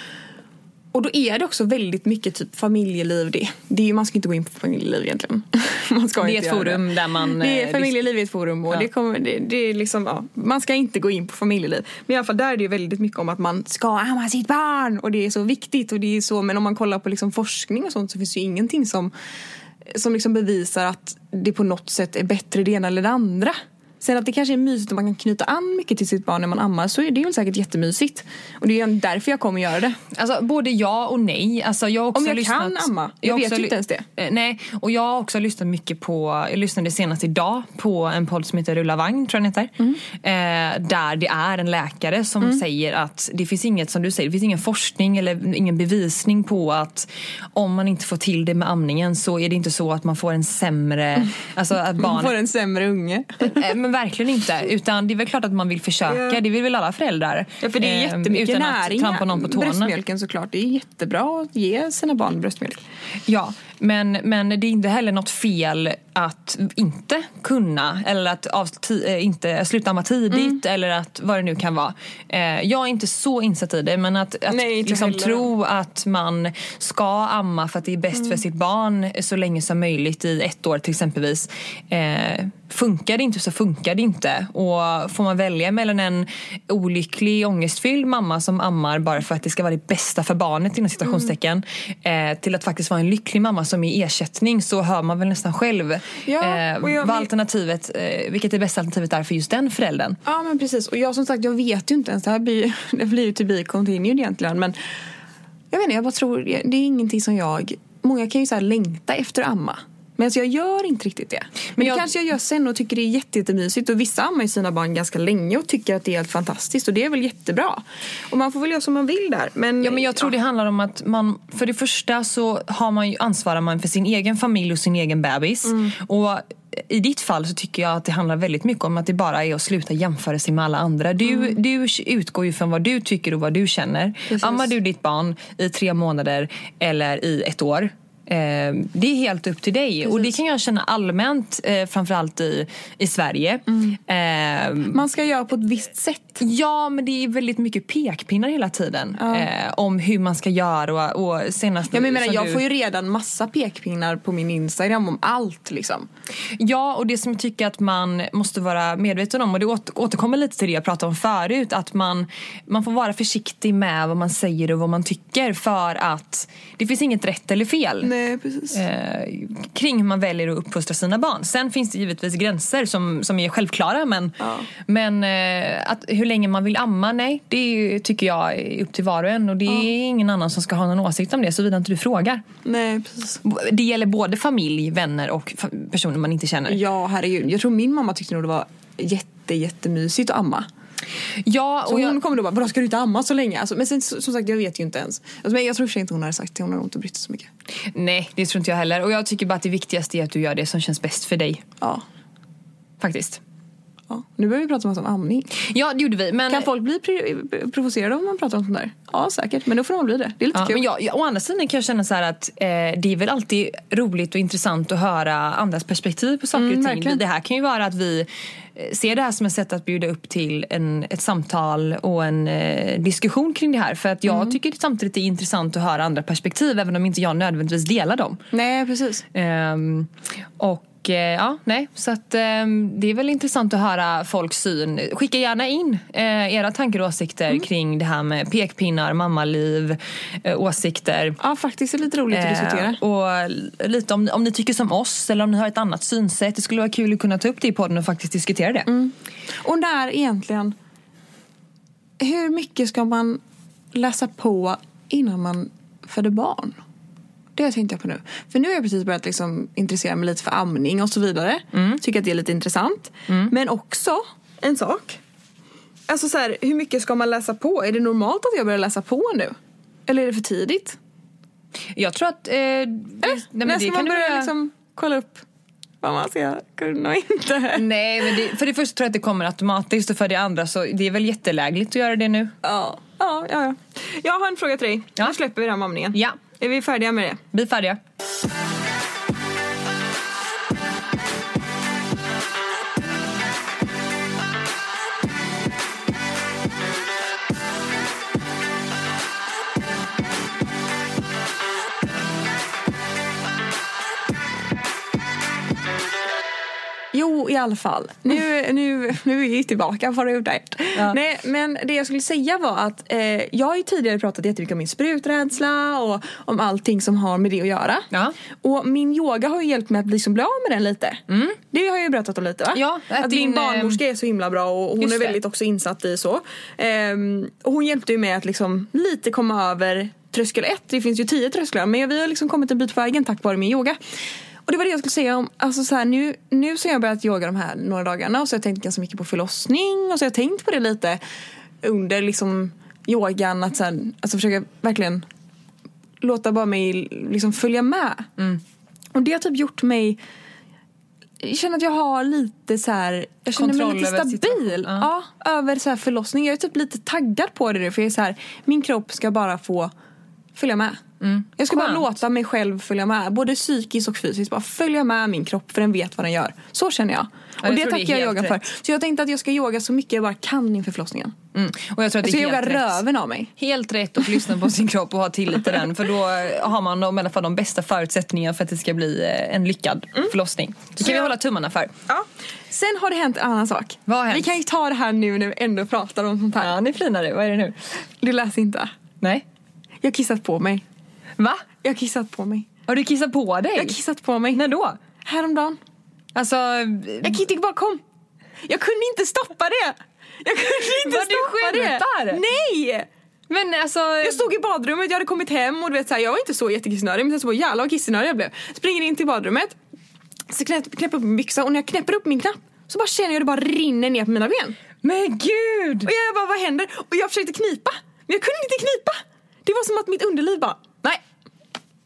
Speaker 2: Och då är det också väldigt mycket typ familjeliv. Det, det är, man ska inte gå in på familjeliv egentligen. <laughs> man ska
Speaker 3: Det är ett
Speaker 2: göra
Speaker 3: forum där man,
Speaker 2: Det
Speaker 3: eh,
Speaker 2: är familjeliv är ett forum och
Speaker 3: Ja.
Speaker 2: det kommer, det, det är liksom, ja, man ska inte gå in på familjeliv. Men i alla fall där är det väldigt mycket om att man ska amma sitt barn och det är så viktigt och det är så. Men om man kollar på liksom forskning och sånt så finns det ju ingenting som som liksom bevisar att det på något sätt är bättre det ena eller det andra. Sen att det kanske är mysigt om man kan knyta an mycket till sitt barn när man ammar så är det ju säkert jättemysigt. Och det är därför jag kommer göra det.
Speaker 3: Alltså både ja och nej. Alltså, jag också
Speaker 2: Om jag
Speaker 3: lyssnat,
Speaker 2: kan amma. Jag
Speaker 3: har
Speaker 2: vet ju inte ens det.
Speaker 3: Eh, Nej, och jag har också lyssnat mycket på, jag lyssnade senast idag på en podd som heter Rulla vagn, tror jag den heter.
Speaker 2: Mm.
Speaker 3: Eh, där det är en läkare som säger att det finns inget, som du säger, det finns ingen forskning eller ingen bevisning på att om man inte får till det med amningen så är det inte så att man får en sämre, alltså att
Speaker 2: Man
Speaker 3: barnet
Speaker 2: får en sämre unge.
Speaker 3: Eh, Men verkligen inte. Utan det är väl klart att man vill försöka. Det vill väl alla föräldrar.
Speaker 2: Ja, för det är
Speaker 3: Eh,
Speaker 2: jättemycket
Speaker 3: utan
Speaker 2: näring.
Speaker 3: att trampa någon på tårna.
Speaker 2: Bröstmjölken såklart. Det är jättebra att ge sina barn bröstmjölk.
Speaker 3: Ja, men, men det är inte heller något fel att inte kunna eller att av, eh, inte sluta amma tidigt
Speaker 2: Mm.
Speaker 3: eller att vad det nu kan vara. Eh, jag är inte så insatt i det men att, att
Speaker 2: Nej,
Speaker 3: liksom tro att man ska amma för att det är bäst
Speaker 2: Mm.
Speaker 3: för sitt barn så länge som möjligt i ett år till exempelvis. Eh, funkar det inte så funkar det inte. Och får man välja mellan en olycklig, ångestfylld mamma som ammar bara för att det ska vara det bästa för barnet inom citationstecken
Speaker 2: Mm.
Speaker 3: eh, till att faktiskt vara en lycklig mamma som är ersättning så hör man väl nästan själv
Speaker 2: Ja,
Speaker 3: eh,
Speaker 2: jag-
Speaker 3: vad alternativet, eh, vilket det bästa alternativet är för just den föräldern.
Speaker 2: Ja men precis. Och jag som sagt jag vet ju inte ens. Det här blir, <laughs> det blir ju to be continued egentligen. Men jag vet inte, jag bara tror det är ingenting som jag... Många kan ju så längta efter att amma. Men jag gör inte riktigt det. Men,
Speaker 3: Men
Speaker 2: det
Speaker 3: jag-
Speaker 2: kanske jag gör sen och tycker det är jätte, jättemysigt. Och vissa ammar ju sina barn ganska länge och tycker att det är helt fantastiskt. Och det är väl jättebra. Och man får väl göra som man vill där. Men,
Speaker 3: Ja, men jag tror det handlar om att man, för det första så har man ju, ansvarar man för sin egen familj och sin egen bebis.
Speaker 2: Mm.
Speaker 3: Och i ditt fall så tycker jag att det handlar väldigt mycket om att det bara är att sluta jämföra sig med alla andra. Du,
Speaker 2: Mm.
Speaker 3: du utgår ju från vad du tycker och vad du känner.
Speaker 2: Precis.
Speaker 3: Ammar du ditt barn i tre månader eller i ett år det är helt upp till dig. Och det kan jag känna allmänt, eh, framförallt i, i Sverige.
Speaker 2: Mm.
Speaker 3: Eh,
Speaker 2: Man ska göra på ett visst sätt.
Speaker 3: Ja, men det är väldigt mycket pekpinnar hela tiden
Speaker 2: Ja.
Speaker 3: eh, om hur man ska göra. Och, och senast
Speaker 2: Ja, men menar, jag
Speaker 3: du-
Speaker 2: får ju redan massa pekpinnar på min Instagram om allt liksom.
Speaker 3: Ja, och det som jag tycker att man måste vara medveten om och det åter- återkommer lite till det jag pratade om förut att man, man får vara försiktig med vad man säger och vad man tycker för att det finns inget rätt eller fel.
Speaker 2: Nej. Nej, precis.
Speaker 3: eh, kring hur man väljer att uppfostra sina barn. Sen finns det givetvis gränser som, som är självklara men,
Speaker 2: Ja.
Speaker 3: men eh, att, hur länge man vill amma, nej det är, tycker jag är upp till var och en och det är ingen annan som ska ha någon åsikt om det såvida inte du frågar.
Speaker 2: Nej, precis.
Speaker 3: Det gäller både familj, vänner och personer man inte känner.
Speaker 2: Ja, herregud. Jag tror min mamma tyckte nog det var jätte, jättemysigt att amma.
Speaker 3: Ja,
Speaker 2: Så
Speaker 3: och
Speaker 2: hon
Speaker 3: jag,
Speaker 2: kommer då bara, vadå ska du inte amma så länge? Alltså, men sen, som sagt, jag vet ju inte ens. Alltså, men jag tror inte hon hade sagt det, hon har inte brytt sig så mycket.
Speaker 3: nej, det tror inte jag heller. Och jag tycker bara att det viktigaste är att du gör det som känns bäst för dig.
Speaker 2: Ja.
Speaker 3: Faktiskt.
Speaker 2: ja. Nu börjar vi prata om amning.
Speaker 3: Ja, det gjorde vi. Men,
Speaker 2: Kan folk bli provocerade om man pratar om sånt där? Ja, säkert. Men då får de bli det. Det är lite
Speaker 3: Ja,
Speaker 2: kul.
Speaker 3: men jag, jag, å andra sidan kan jag känna så här att eh, det är väl alltid roligt och intressant att höra andras perspektiv på saker
Speaker 2: Mm,
Speaker 3: och ting.
Speaker 2: verkligen.
Speaker 3: Det här kan ju vara att vi ser det här som ett sätt att bjuda upp till en, ett samtal och en eh, diskussion kring det här. För att jag
Speaker 2: Mm.
Speaker 3: tycker samtidigt det är intressant att höra andra perspektiv även om inte jag nödvändigtvis delar dem.
Speaker 2: Nej, precis.
Speaker 3: Ehm, och eh, ja, nej, så att ehm, det är väl intressant att höra folks syn. Skicka gärna in eh, era tankar och åsikter
Speaker 2: Mm.
Speaker 3: kring det här med pekpinnar, mammaliv, eh, åsikter.
Speaker 2: Ja, faktiskt är det lite roligt att diskutera.
Speaker 3: Och lite om, om ni tycker som oss eller om ni har ett annat synsätt. Det skulle vara kul att kunna ta upp det i podden och faktiskt diskutera det.
Speaker 2: Mm. Och när egentligen... Hur mycket ska man läsa på innan man föder barn? Det tänkte jag på nu. För nu har jag precis börjat liksom intressera mig lite för amning och så vidare. Tycker att det är lite intressant. Men också en sak. Alltså så här, hur mycket ska man läsa på? Är det normalt att jag börjar läsa på nu? Eller är det för tidigt?
Speaker 3: Jag tror att... Eh, det, nej, men
Speaker 2: när ska
Speaker 3: kan
Speaker 2: man börja
Speaker 3: börja-
Speaker 2: liksom kolla upp vad man ska kunna och inte?
Speaker 3: Nej, men det, för det första tror jag att det kommer automatiskt och för det andra så det är väl jättelägligt att göra det nu.
Speaker 2: Ja. Ja, ja, ja. Jag har en fråga till dig.
Speaker 3: Ja.
Speaker 2: Nu släpper vi den här amningen.
Speaker 3: Ja,
Speaker 2: är vi färdiga med det?
Speaker 3: Vi är färdiga.
Speaker 2: Jo, i alla fall. Nu, nu, nu är vi tillbaka på där.
Speaker 3: Ja.
Speaker 2: Nej, men det jag skulle säga var att eh, jag har ju tidigare pratat jättemycket om min spruträdsla och om allting som har med det att göra.
Speaker 3: Ja.
Speaker 2: Och min yoga har ju hjälpt mig att liksom bli av med den lite. Det har jag ju berättat om lite va?
Speaker 3: Ja, att
Speaker 2: att
Speaker 3: din,
Speaker 2: min barnmorska är så himla bra och hon är
Speaker 3: det.
Speaker 2: väldigt också insatt i så. Ehm, och hon hjälpte ju mig att liksom lite komma över tröskel ett. Det finns ju tio trösklar men vi har liksom kommit en bit på vägen tack vare min yoga. Och det var det jag skulle säga om, alltså så här, nu, nu så har jag börjat yoga de här några dagarna och så har jag tänkt ganska mycket på förlossning och så har jag tänkt på det lite under liksom yogan att så här, alltså försöka verkligen låta bara mig liksom följa med. Och det har typ gjort mig jag känner att jag har lite så här, jag känner
Speaker 3: Kontroll
Speaker 2: mig lite stabil.
Speaker 3: situationen.
Speaker 2: Ja. över så här förlossning. Jag är typ lite taggad på det nu för jag är så här, min kropp ska bara få följa med. Jag ska bara
Speaker 3: Skönt.
Speaker 2: låta mig själv följa med, både psykiskt och fysiskt. Bara följa med min kropp för den vet vad den gör. Så känner jag.
Speaker 3: Ja,
Speaker 2: och
Speaker 3: jag
Speaker 2: det tackar jag yogan för. Så jag tänkte att jag ska yoga så mycket jag bara kan inför förlossningen.
Speaker 3: Mm. Och jag tror att
Speaker 2: Jag
Speaker 3: det
Speaker 2: ska yoga
Speaker 3: rätt.
Speaker 2: röven av mig.
Speaker 3: Helt rätt att lyssna på sin kropp och ha tillit till den. För då har man de, i alla fall de bästa förutsättningarna för att det ska bli eh, en lyckad förlossning. Det
Speaker 2: Så
Speaker 3: kan vi
Speaker 2: jag-
Speaker 3: hålla tummarna för.
Speaker 2: Ja. Sen har det hänt en annan sak.
Speaker 3: Vad har hänt?
Speaker 2: Vi kan ju ta det här nu när vi ändå pratar om sånt här.
Speaker 3: Ja, ni flinar du. Vad är det nu?
Speaker 2: Du läser inte.
Speaker 3: Nej.
Speaker 2: Jag har kissat på mig.
Speaker 3: Va?
Speaker 2: Jag har kissat på mig.
Speaker 3: Har du kissat på dig?
Speaker 2: Jag har kissat på mig.
Speaker 3: När då?
Speaker 2: Häromdagen.
Speaker 3: Alltså...
Speaker 2: Jag gick bara kom. Jag kunde inte stoppa det. Jag kunde inte
Speaker 3: du
Speaker 2: stoppa det.
Speaker 3: skämtar?
Speaker 2: Nej!
Speaker 3: Men alltså...
Speaker 2: Jag stod i badrummet, jag hade kommit hem och du vet, så här, jag var inte så jättekissnödig men sen så bara jävlar vad kissnödig jag blev. Springer in till badrummet, så knäpp, knäpper upp min byxa och när jag knäpper upp min knapp så bara känner jag det bara rinner ner på mina ben.
Speaker 3: Men gud!
Speaker 2: Och jag bara vad händer? Och jag försökte knipa men jag kunde inte knipa. Det var som att mitt underliv bara nej.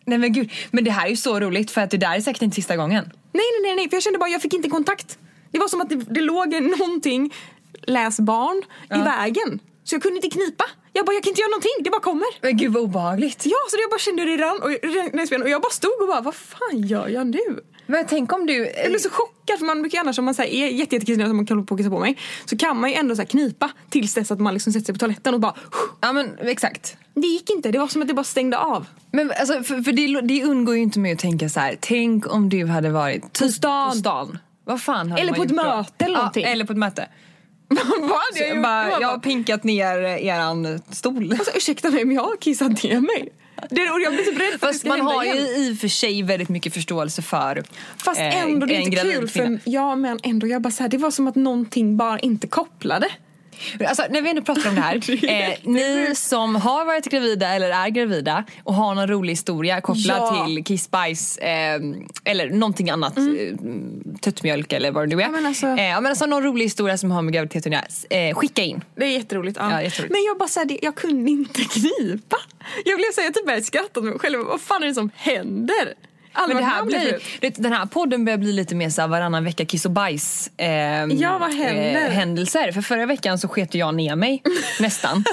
Speaker 3: Nej men gud. Men det här är ju så roligt för att det där är säkert inte sista gången.
Speaker 2: Nej, nej, nej, nej, för jag kände bara jag fick inte kontakt. Det var som att det, det låg någonting, läs barn, i vägen. Så jag kunde inte knipa. Jag bara, jag kan inte göra någonting, det bara kommer.
Speaker 3: Men gud vad obehagligt.
Speaker 2: Ja, så jag bara kände hur det rann och, och jag bara stod och bara, vad fan gör jag nu?
Speaker 3: Men tänk om du...
Speaker 2: Jag blev så chockad för man brukar annars om man så här, är jätte, jättekissnödig som man kan på på mig så kan man ju ändå så knipa tills dess att man liksom sätter sig på toaletten och bara
Speaker 3: Ja men exakt.
Speaker 2: Det gick inte, det var som att det bara stängde av.
Speaker 3: Men alltså, för, för det, det undgår ju inte med att tänka så här. Tänk om du hade varit typ
Speaker 2: stan.
Speaker 3: på stan. Vad fan hade
Speaker 2: Eller
Speaker 3: man
Speaker 2: på ett
Speaker 3: gjort då?
Speaker 2: möte eller någonting.
Speaker 3: Ja, eller på ett möte. <laughs>
Speaker 2: Vad hade jag gjort?
Speaker 3: bara,
Speaker 2: Jag
Speaker 3: har pinkat ner eran stol.
Speaker 2: alltså, ursäkta mig men jag har kissat ner mig. Det, och jag blir typ rädd för att det
Speaker 3: Fast
Speaker 2: ska
Speaker 3: man
Speaker 2: hända
Speaker 3: har ju i och för sig väldigt mycket förståelse för
Speaker 2: Fast
Speaker 3: eh,
Speaker 2: ändå, det är
Speaker 3: en
Speaker 2: inte
Speaker 3: gravid
Speaker 2: kul
Speaker 3: kvinna.
Speaker 2: för ja men ändå, jag bara så här, det var som att någonting bara inte kopplade.
Speaker 3: Alltså, när vi ändå pratar om det här. <laughs> eh, ni som har varit gravida eller är gravida och har någon rolig historia kopplad
Speaker 2: Ja.
Speaker 3: till Kiss Bajs eh, eller någonting annat. Mm. Tuttmjölk eller vad det nu är.
Speaker 2: Ja, men alltså-
Speaker 3: eh, men alltså någon rolig historia som har med graviditeten att göra. Eh, skicka in.
Speaker 2: Det är jätteroligt. Ja.
Speaker 3: Ja, jätteroligt.
Speaker 2: Men jag bara så här, det- jag kunde inte <laughs> knipa. Jag blev så här, jag typ började skratta åt mig själv. Vad fan är det som händer?
Speaker 3: Men det här blir, det, den här podden börjar bli lite mer så varannan vecka kiss och bajs eh,
Speaker 2: Ja, vad händer?
Speaker 3: händelser. För förra veckan så sket jag ner mig <laughs> nästan.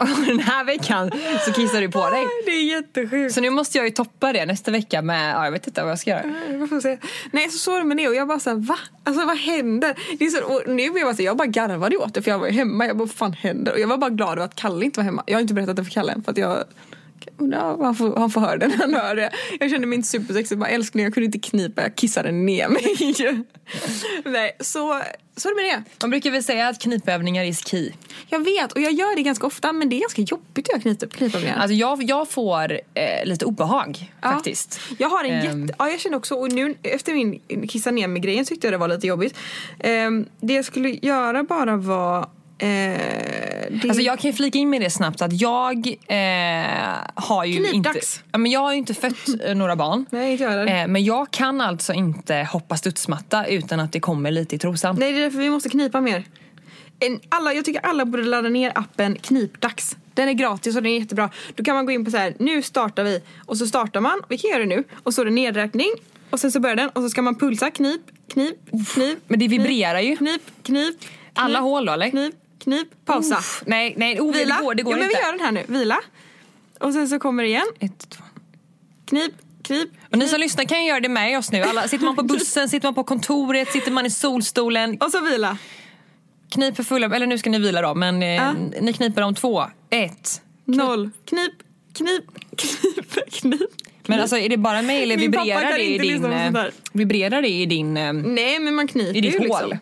Speaker 3: Och den här veckan så kissar du på dig.
Speaker 2: Det är jättesjukt.
Speaker 3: Så nu måste jag ju toppa det nästa vecka med, ja, jag vet inte vad jag ska göra.
Speaker 2: Jag får se. Nej så såg det med det och jag bara såhär va? Alltså vad händer? Det är så, nu blev jag så, jag bara garvade åt det för jag var ju hemma. Jag bara vad fan händer? Och jag var bara glad över att Kalle inte var hemma. Jag har inte berättat det för Kalle än för att jag undrar om han får, han får höra det när han hör det. Jag kände mig inte supersexig. Bara älskling jag kunde inte knipa. Jag kissade ner mig. <laughs> Nej så, så är det med det.
Speaker 3: Man brukar väl säga att knipövningar is key.
Speaker 2: Jag vet och jag gör det ganska ofta men det är ganska jobbigt att göra knip, knipövningar.
Speaker 3: Alltså jag, jag får eh, lite obehag
Speaker 2: Ja.
Speaker 3: faktiskt.
Speaker 2: Jag har en jätte... Ja, jag känner också, och nu efter min kissa ner med grejen tyckte jag det var lite jobbigt. Ehm, det jag skulle göra bara var... Eh, det...
Speaker 3: Alltså jag kan ju flika in med det snabbt att jag eh, har ju inte,
Speaker 2: Knipdags.
Speaker 3: ja, men jag har ju inte fött eh, några barn. <laughs>
Speaker 2: Nej, inte jag.
Speaker 3: Eh, men jag kan alltså inte hoppa studsmatta utan att det kommer lite i trosan.
Speaker 2: Nej, det är därför vi måste knipa mer. En, alla, jag tycker alla borde ladda ner appen Knipdags. Den är gratis och den är jättebra. Då kan man gå in på så här, nu startar vi. Och så startar man, vi kan göra det nu. Och så är det nedräkning. Och sen så börjar den och så ska man pulsa, knip, knip, knip.
Speaker 3: Men det
Speaker 2: knip,
Speaker 3: vibrerar ju.
Speaker 2: Knip, knip.
Speaker 3: Alla
Speaker 2: knip,
Speaker 3: hål då eller?
Speaker 2: Knip, knip, pausa.
Speaker 3: Uff, nej, nej, oh,
Speaker 2: Vila.
Speaker 3: det går, det går
Speaker 2: jo, men
Speaker 3: inte.
Speaker 2: vi gör den här nu. Vila. Och sen så kommer det igen.
Speaker 3: Ett, två.
Speaker 2: Knip, knip.
Speaker 3: Och ni som lyssnar kan ju göra det med oss nu. Alla, sitter man på bussen, sitter man på kontoret, sitter man i solstolen.
Speaker 2: Och så vila.
Speaker 3: Knip för fulla, eller nu ska ni vila då, men eh,
Speaker 2: Ja.
Speaker 3: ni kniper om två, ett.
Speaker 2: Noll. Knip, knip, <laughs> knip, knip.
Speaker 3: Men alltså är det bara mig eller
Speaker 2: Min pappa
Speaker 3: vibrerar det, i din,
Speaker 2: på
Speaker 3: eh, vibrerar det i din... eh,
Speaker 2: Nej, men man kniper
Speaker 3: I ditt
Speaker 2: ju
Speaker 3: hål.
Speaker 2: liksom.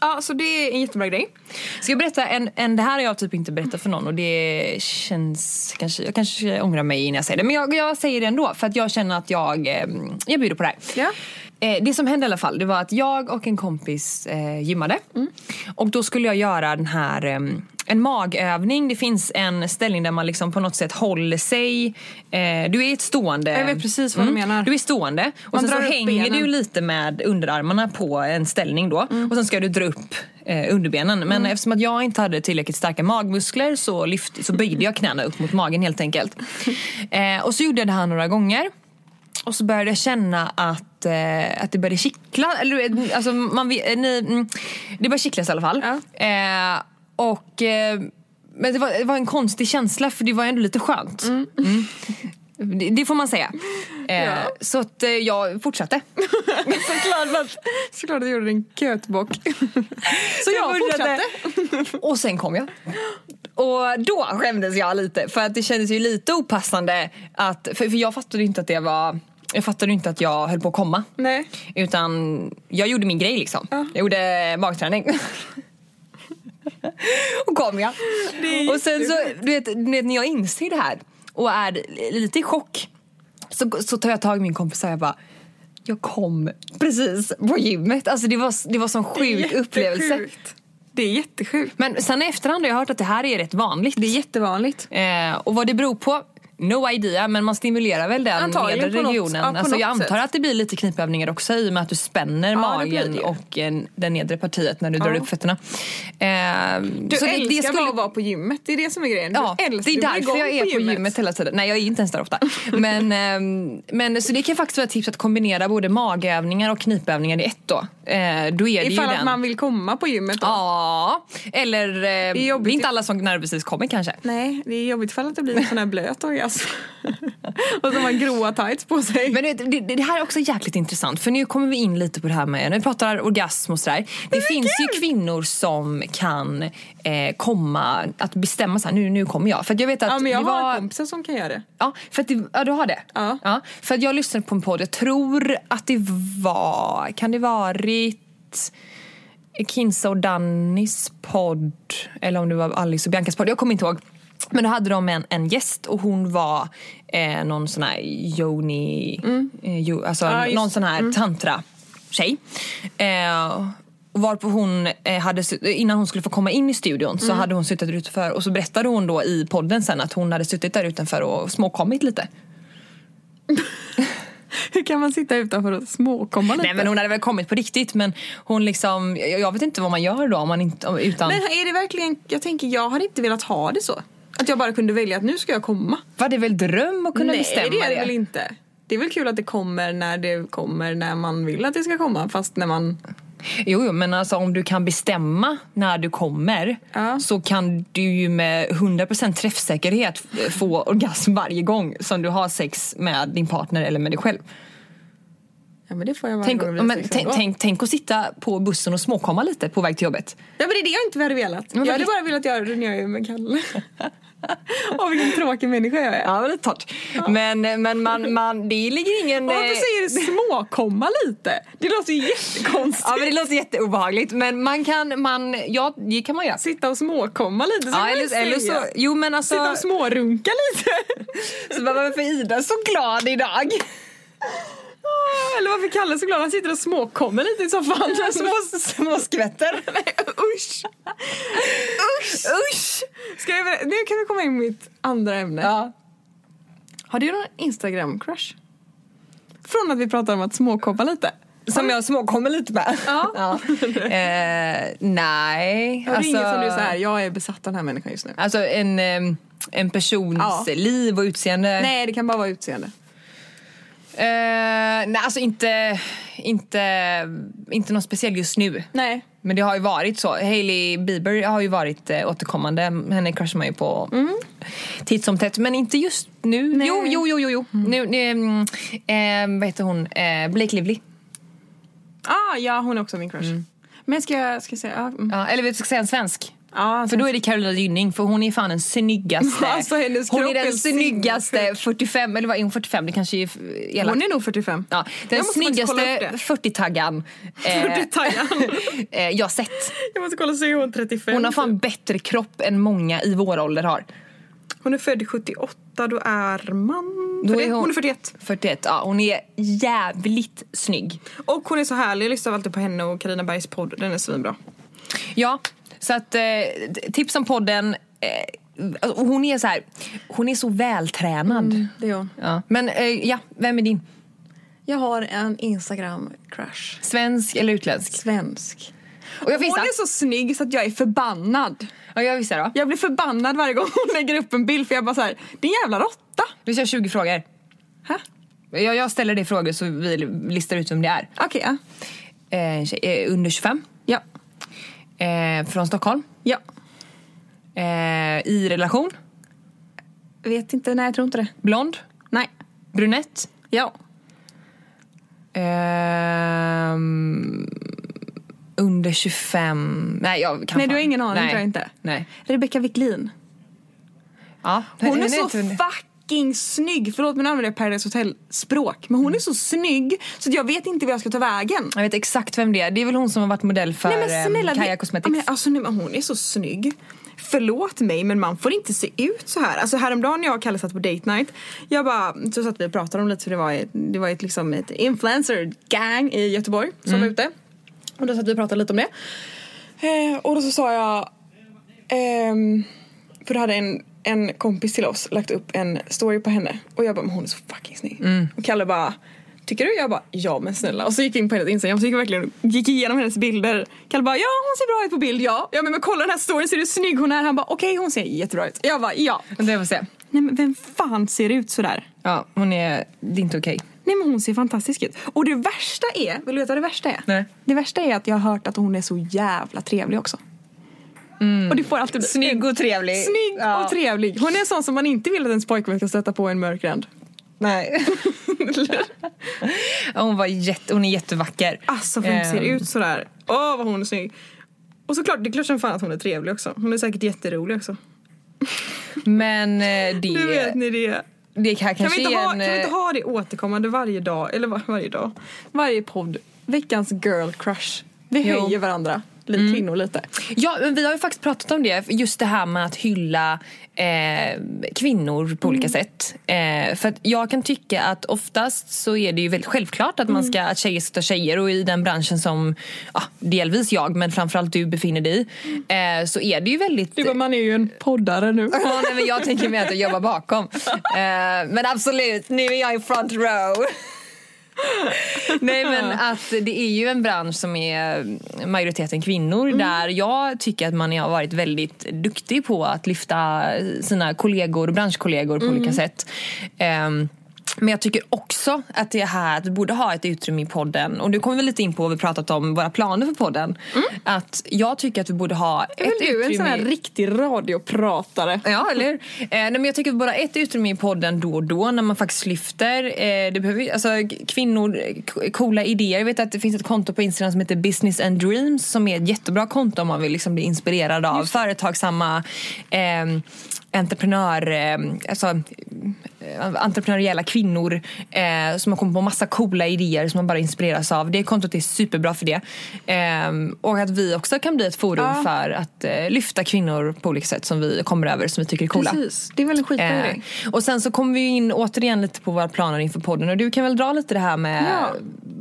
Speaker 2: Ja, så det är en jättebra grej.
Speaker 3: Ska jag berätta en, en, det här har jag typ inte berättat för någon och det känns, kanske, jag kanske ångrar mig innan jag säger det. Men jag, jag säger det ändå för att jag känner att jag, eh, jag bjuder på det här.
Speaker 2: Ja.
Speaker 3: Eh, det som hände i alla fall, det var att jag och en kompis eh, gymmade. Och då skulle jag göra den här, eh, en magövning. Det finns en ställning där man liksom på något sätt håller sig. Eh, du är ett stående.
Speaker 2: Jag vet precis vad du menar.
Speaker 3: Du är stående. Och
Speaker 2: Man
Speaker 3: sen så hänger
Speaker 2: benen.
Speaker 3: du lite med underarmarna på en ställning då. Och sen ska du dra upp eh, underbenen. Men eftersom att jag inte hade tillräckligt starka magmuskler så, lyft, så böjde jag knäna upp mot magen helt enkelt. <laughs> Eh, och så gjorde jag det här några gånger. Och så började jag känna att, eh, att det började kittla. Eller, vet, alltså, man, eh, ni, mm, det började kittlas i alla fall. Eh, och, eh, men det var, det var en konstig känsla för det var ändå lite skönt. Mm. Det, det får man säga. Eh,
Speaker 2: Ja.
Speaker 3: Så att eh, jag fortsatte. <laughs>
Speaker 2: Såklart att, såklart att du gjorde en kötbock. <laughs>
Speaker 3: Så
Speaker 2: jag fortsatte.
Speaker 3: Och sen kom jag. Och då skämdes jag lite för att det kändes ju lite opassande att, för, för jag fattade inte att det var jag fattade inte att jag höll på att komma.
Speaker 2: Nej.
Speaker 3: Utan jag gjorde min grej liksom.
Speaker 2: Ja.
Speaker 3: Jag gjorde magträning. <laughs> och kom jag. Och sen så, du vet, du vet när jag inser det här och är lite i chock så, så tar jag tag i min kompis och jag bara jag kom precis på gymmet. Alltså det var, det var sån sjuk upplevelse.
Speaker 2: Jättesjukt. Det är jättesjukt.
Speaker 3: Men sen i efterhand har jag hört att det här är rätt vanligt.
Speaker 2: Det är jättevanligt.
Speaker 3: Eh, och vad det beror på, no idea, men man stimulerar väl den nedre
Speaker 2: på något-
Speaker 3: regionen.
Speaker 2: ja,
Speaker 3: alltså, jag antar
Speaker 2: sätt.
Speaker 3: att det blir lite knipövningar också i och med att du spänner
Speaker 2: Ja, det
Speaker 3: magen
Speaker 2: det ju.
Speaker 3: och eh, det nedre partiet när du drar
Speaker 2: Ja.
Speaker 3: upp fötterna. Eh,
Speaker 2: Du
Speaker 3: så det-
Speaker 2: älskar
Speaker 3: det skulle-
Speaker 2: att vara på gymmet. Det är det som är grejen. Du
Speaker 3: Ja,
Speaker 2: älskar,
Speaker 3: det är därför jag är på gymmet. hela tiden. Nej, jag är inte ens där ofta. <laughs> Men, ehm, men så det kan faktiskt vara ett tips att kombinera både magövningar och knipövningar i ett då. Eh, då är det
Speaker 2: Ifall att
Speaker 3: den.
Speaker 2: man vill komma på gymmet då.
Speaker 3: Ja, eller eh, det är,
Speaker 2: jobbigt.
Speaker 3: inte alla som nödvändigtvis kommer kanske.
Speaker 2: Nej, det är jobbigt ifall att det blir en sån här blöt orgasm. <laughs> och så har man gråa tights på sig.
Speaker 3: Men du vet, det, det här är också jäkligt intressant för nu kommer vi in lite på det här med, när vi pratar orgasm och sådär. Det finns ju kvinnor som kan eh, komma att bestämma så här, nu, nu kommer jag. För jag vet att
Speaker 2: ja, men jag
Speaker 3: det
Speaker 2: har
Speaker 3: var,
Speaker 2: kompisar som kan göra det.
Speaker 3: Ja, för att det, ja, du har det?
Speaker 2: Ja.
Speaker 3: För att jag lyssnade på en podd, jag tror att det var, kan det varit Kinsa och Dannys podd eller om det var Alice och Biancas podd, jag kommer inte ihåg. Men då hade de en, en gäst och hon var eh, någon sån här yoni, eh, jo, alltså
Speaker 2: just-
Speaker 3: någon sån här tantra-tjej. Eh, varpå hon eh, hade, innan hon skulle få komma in i studion så hade hon suttit där utanför och så berättade hon då i podden sen att hon hade suttit där utanför och småkommit lite. <laughs>
Speaker 2: Hur kan man sitta utanför och småkomma lite?
Speaker 3: Nej men hon hade väl kommit på riktigt men hon liksom, jag vet inte vad man gör då om man inte, utan...
Speaker 2: Men är det verkligen, jag tänker jag hade inte velat ha det så. Att jag bara kunde välja att nu ska jag komma.
Speaker 3: Var det väl dröm att kunna
Speaker 2: Nej
Speaker 3: bestämma
Speaker 2: det är det väl inte. Det är väl kul att det kommer när det kommer när man vill att det ska komma fast när man...
Speaker 3: Jo, jo, men alltså om du kan bestämma när du kommer
Speaker 2: Ja.
Speaker 3: så kan du ju med 100% träffsäkerhet få orgasm varje gång som du har sex med din partner eller med dig själv.
Speaker 2: Ja men det får jag
Speaker 3: Tänk,
Speaker 2: det
Speaker 3: men, tänk, tänk, tänk att sitta på bussen och småkomma lite på väg till jobbet.
Speaker 2: Ja men det är det jag inte hade velat.
Speaker 3: Men
Speaker 2: jag hade bara velat göra det när jag är med Kalle. <laughs> <laughs> Åh vilken tråkig människa jag är.
Speaker 3: Ja, men det är torrt. Men, men man, man, det ligger ingen...
Speaker 2: Och varför
Speaker 3: eh,
Speaker 2: säger du <laughs> småkomma lite? Det låter ju jättekonstigt.
Speaker 3: Ja, men det låter jätteobehagligt. Men man kan, man, ja, det kan man göra.
Speaker 2: Sitta och småkomma lite, så
Speaker 3: Ja, eller,
Speaker 2: säga.
Speaker 3: eller så, jo men alltså...
Speaker 2: Sitta och smårunka lite. <laughs>
Speaker 3: så bara, varför är Ida så glad idag?
Speaker 2: Eller varför Kalle är så glad? Han sitter och småkommer lite i soffan. <laughs>
Speaker 3: Små, små skvätter.
Speaker 2: Nej, <laughs> usch! Usch!
Speaker 3: Usch!
Speaker 2: Ska jag, nu kan vi komma in på mitt andra ämne.
Speaker 3: Ja.
Speaker 2: Har du någon Instagram-crush? Från att vi pratar om att småkomma lite.
Speaker 3: Som jag småkommer lite med.
Speaker 2: Ja. <laughs>
Speaker 3: Eh, nej.
Speaker 2: Har du inget som du är så här, jag är besatt av den här människan just nu?
Speaker 3: Alltså en, eh, en persons
Speaker 2: Ja.
Speaker 3: liv och utseende.
Speaker 2: Nej, det kan bara vara utseende.
Speaker 3: Eh, nej, alltså inte, inte, inte någon speciell just nu.
Speaker 2: Nej.
Speaker 3: Men det har ju varit så. Hailey Bieber har ju varit eh, återkommande. Henne crushar man ju på titt som tätt. Men inte just nu.
Speaker 2: Nej.
Speaker 3: Jo, jo, jo, jo. jo. Nu, nu, mm, eh, vad heter hon? Eh, Blake Lively.
Speaker 2: Ah, ja, hon är också min crush. Men ska jag, ska jag säga... Ja, mm.
Speaker 3: Ja, eller du, ska säga en svensk?
Speaker 2: Ja,
Speaker 3: För då är det Carolina Gynning för hon är fan den snyggaste. <laughs>
Speaker 2: Alltså,
Speaker 3: hon är den
Speaker 2: är
Speaker 3: snyggaste
Speaker 2: sinnessjuk.
Speaker 3: 45, eller vad är hon 45? Det kanske är elakt.
Speaker 2: Hon är nog 45.
Speaker 3: Ja, den snyggaste
Speaker 2: upp det.
Speaker 3: 40-taggan eh,
Speaker 2: 40-taggan. <laughs>
Speaker 3: eh, jag sett.
Speaker 2: Jag måste kolla så är hon 35.
Speaker 3: Hon har fan bättre kropp än många i vår ålder har.
Speaker 2: Hon är född 78, då är man...
Speaker 3: Då
Speaker 2: 41.
Speaker 3: är hon-
Speaker 2: hon är 41.
Speaker 3: 41, ja hon är jävligt snygg.
Speaker 2: Och hon är så härlig, jag lyssnar alltid på henne och Karina Bergs podd, den är svinbra.
Speaker 3: Ja, så att eh, tips om podden. Eh, hon är så här, hon är så vältränad.
Speaker 2: Det är hon.
Speaker 3: Ja. Men eh, ja, vem är din?
Speaker 2: Jag har en Instagram-crush.
Speaker 3: Svensk eller utländsk?
Speaker 2: Svensk.
Speaker 3: Och jag
Speaker 2: Hon är så snygg så att jag är förbannad.
Speaker 3: Ja, jag visar då.
Speaker 2: Jag blir förbannad varje gång hon lägger upp en bild för jag bara så här, din jävla råtta.
Speaker 3: Vi kör 20 frågor.
Speaker 2: Hä?
Speaker 3: Jag, jag ställer dig frågor så vi listar ut vem det är.
Speaker 2: Okej, ja.
Speaker 3: Eh, tjej, eh, under 25. Eh, från Stockholm.
Speaker 2: Ja.
Speaker 3: Eh, I relation.
Speaker 2: Vet inte, nej jag tror inte det.
Speaker 3: Blond.
Speaker 2: Nej.
Speaker 3: Brunett.
Speaker 2: Ja.
Speaker 3: Ehm, under 25. Nej, jag kan
Speaker 2: Nej,
Speaker 3: fan-
Speaker 2: du har ingen aning,
Speaker 3: Nej.
Speaker 2: tror jag inte.
Speaker 3: Nej.
Speaker 2: Rebecca Wiklin.
Speaker 3: Ja,
Speaker 2: Hon är
Speaker 3: henne
Speaker 2: så
Speaker 3: inte-
Speaker 2: fucking snygg. Förlåt men nu använder jag Paradise Hotel-språk. Men hon är så snygg så jag vet inte vad jag ska ta vägen.
Speaker 3: Jag vet exakt vem det är. Det är väl hon som har varit modell för
Speaker 2: Nej men snälla.
Speaker 3: ehm, Kaja Cosmetics.
Speaker 2: Men, alltså, nej, men hon är så snygg. Förlåt mig men man får inte se ut så här. Alltså häromdagen när jag och Kalle satt på date night. Jag bara, så satt vi och pratade om lite för det var ett, det var ett, liksom ett influencer gang i Göteborg som var ute. Och då satt vi och pratade lite om det. Eh, och då så sa jag ehm, för då hade en, en kompis till oss lagt upp en story på henne och jag bara men hon är så fucking snygg. Och Kalle bara Tycker du? Jag bara ja men snälla. Och så gick vi in på hennes Instagram och gick verkligen gick igenom hennes bilder. Kalle bara ja hon ser bra ut på bild ja. Ja men, men kolla den här storyn ser du hur snygg hon är? Han bara okej hon ser jättebra ut. Jag bara ja.
Speaker 3: Det får se.
Speaker 2: Nej men vem fan ser ut sådär?
Speaker 3: Ja, hon är... Det är inte okej.
Speaker 2: Nej men hon ser fantastisk ut. Och det värsta är, vill du veta vad det värsta är?
Speaker 3: Nej.
Speaker 2: Det värsta är att jag har hört att hon är så jävla trevlig också. Och det får alltid
Speaker 3: Snygg och trevlig.
Speaker 2: Snygg
Speaker 3: Ja.
Speaker 2: och trevlig. Hon är en sån som man inte vill att ens pojkvän ska stöta på en mörk gränd.
Speaker 3: Nej. <laughs> Hon, var jätte, hon är jättevacker.
Speaker 2: Alltså för hon ser
Speaker 3: Ehm,
Speaker 2: ut sådär. Åh vad hon är snygg. Och såklart, det är klart som fan att hon är trevlig också. Hon är säkert jätterolig också.
Speaker 3: Men eh, <laughs> det,
Speaker 2: Nu vet ni det.
Speaker 3: det
Speaker 2: Kan
Speaker 3: kanske
Speaker 2: vi, inte ha,
Speaker 3: en...
Speaker 2: kan vi inte
Speaker 3: eh,
Speaker 2: ha det återkommande varje dag? Eller var, varje dag? Varje podd. Veckans girl crush. Vi
Speaker 3: Jo.
Speaker 2: höjer varandra. Li- kvinnor lite.
Speaker 3: Ja, men vi har ju faktiskt pratat om det. Just det här med att hylla eh, kvinnor på olika sätt. Eh, för jag kan tycka att oftast så är det ju väldigt självklart att, man ska, att tjejer ska ta tjejer och i den branschen som ja, delvis jag men framförallt du befinner dig i eh, så är det ju väldigt...
Speaker 2: Du bara, man är ju en poddare nu.
Speaker 3: Ja, nej, men jag tänker mer att jag jobbar bakom. <laughs> Eh, men absolut, nu är jag i front row. <laughs> Nej men att det är ju en bransch som är majoriteten kvinnor där jag tycker att man har varit väldigt duktig på att lyfta sina kollegor, branschkollegor på olika sätt. Ehm, men jag tycker också att det är här att vi borde ha ett utrymme i podden. Och nu kommer vi lite in på vad vi pratat om våra planer för podden. Att jag tycker att vi borde ha ett
Speaker 2: väl du en
Speaker 3: utrymme...
Speaker 2: sån här riktig radiopratare?
Speaker 3: Ja, eller hur? Eh, nej, men jag tycker bara ett utrymme i podden då och då när man faktiskt lyfter. Eh, det behöver, alltså, kvinnor, coola idéer. Jag vet att det finns ett konto på Instagram som heter Business and Dreams som är ett jättebra konto om man vill liksom bli inspirerad av företagsamma eh, entreprenör, eh, alltså, entreprenöriella kvinnor eh, som har kommit på massa coola idéer som man bara inspireras av. Det kontot är superbra för det. Eh, och att vi också kan bli ett forum
Speaker 2: Ja.
Speaker 3: för att eh, lyfta kvinnor på olika sätt som vi kommer över som vi tycker är coola.
Speaker 2: Precis, det är väl en skitbra
Speaker 3: Eh,
Speaker 2: grej.
Speaker 3: och sen så kommer vi in återigen lite på våra planer inför podden och du kan väl dra lite det här med
Speaker 2: Ja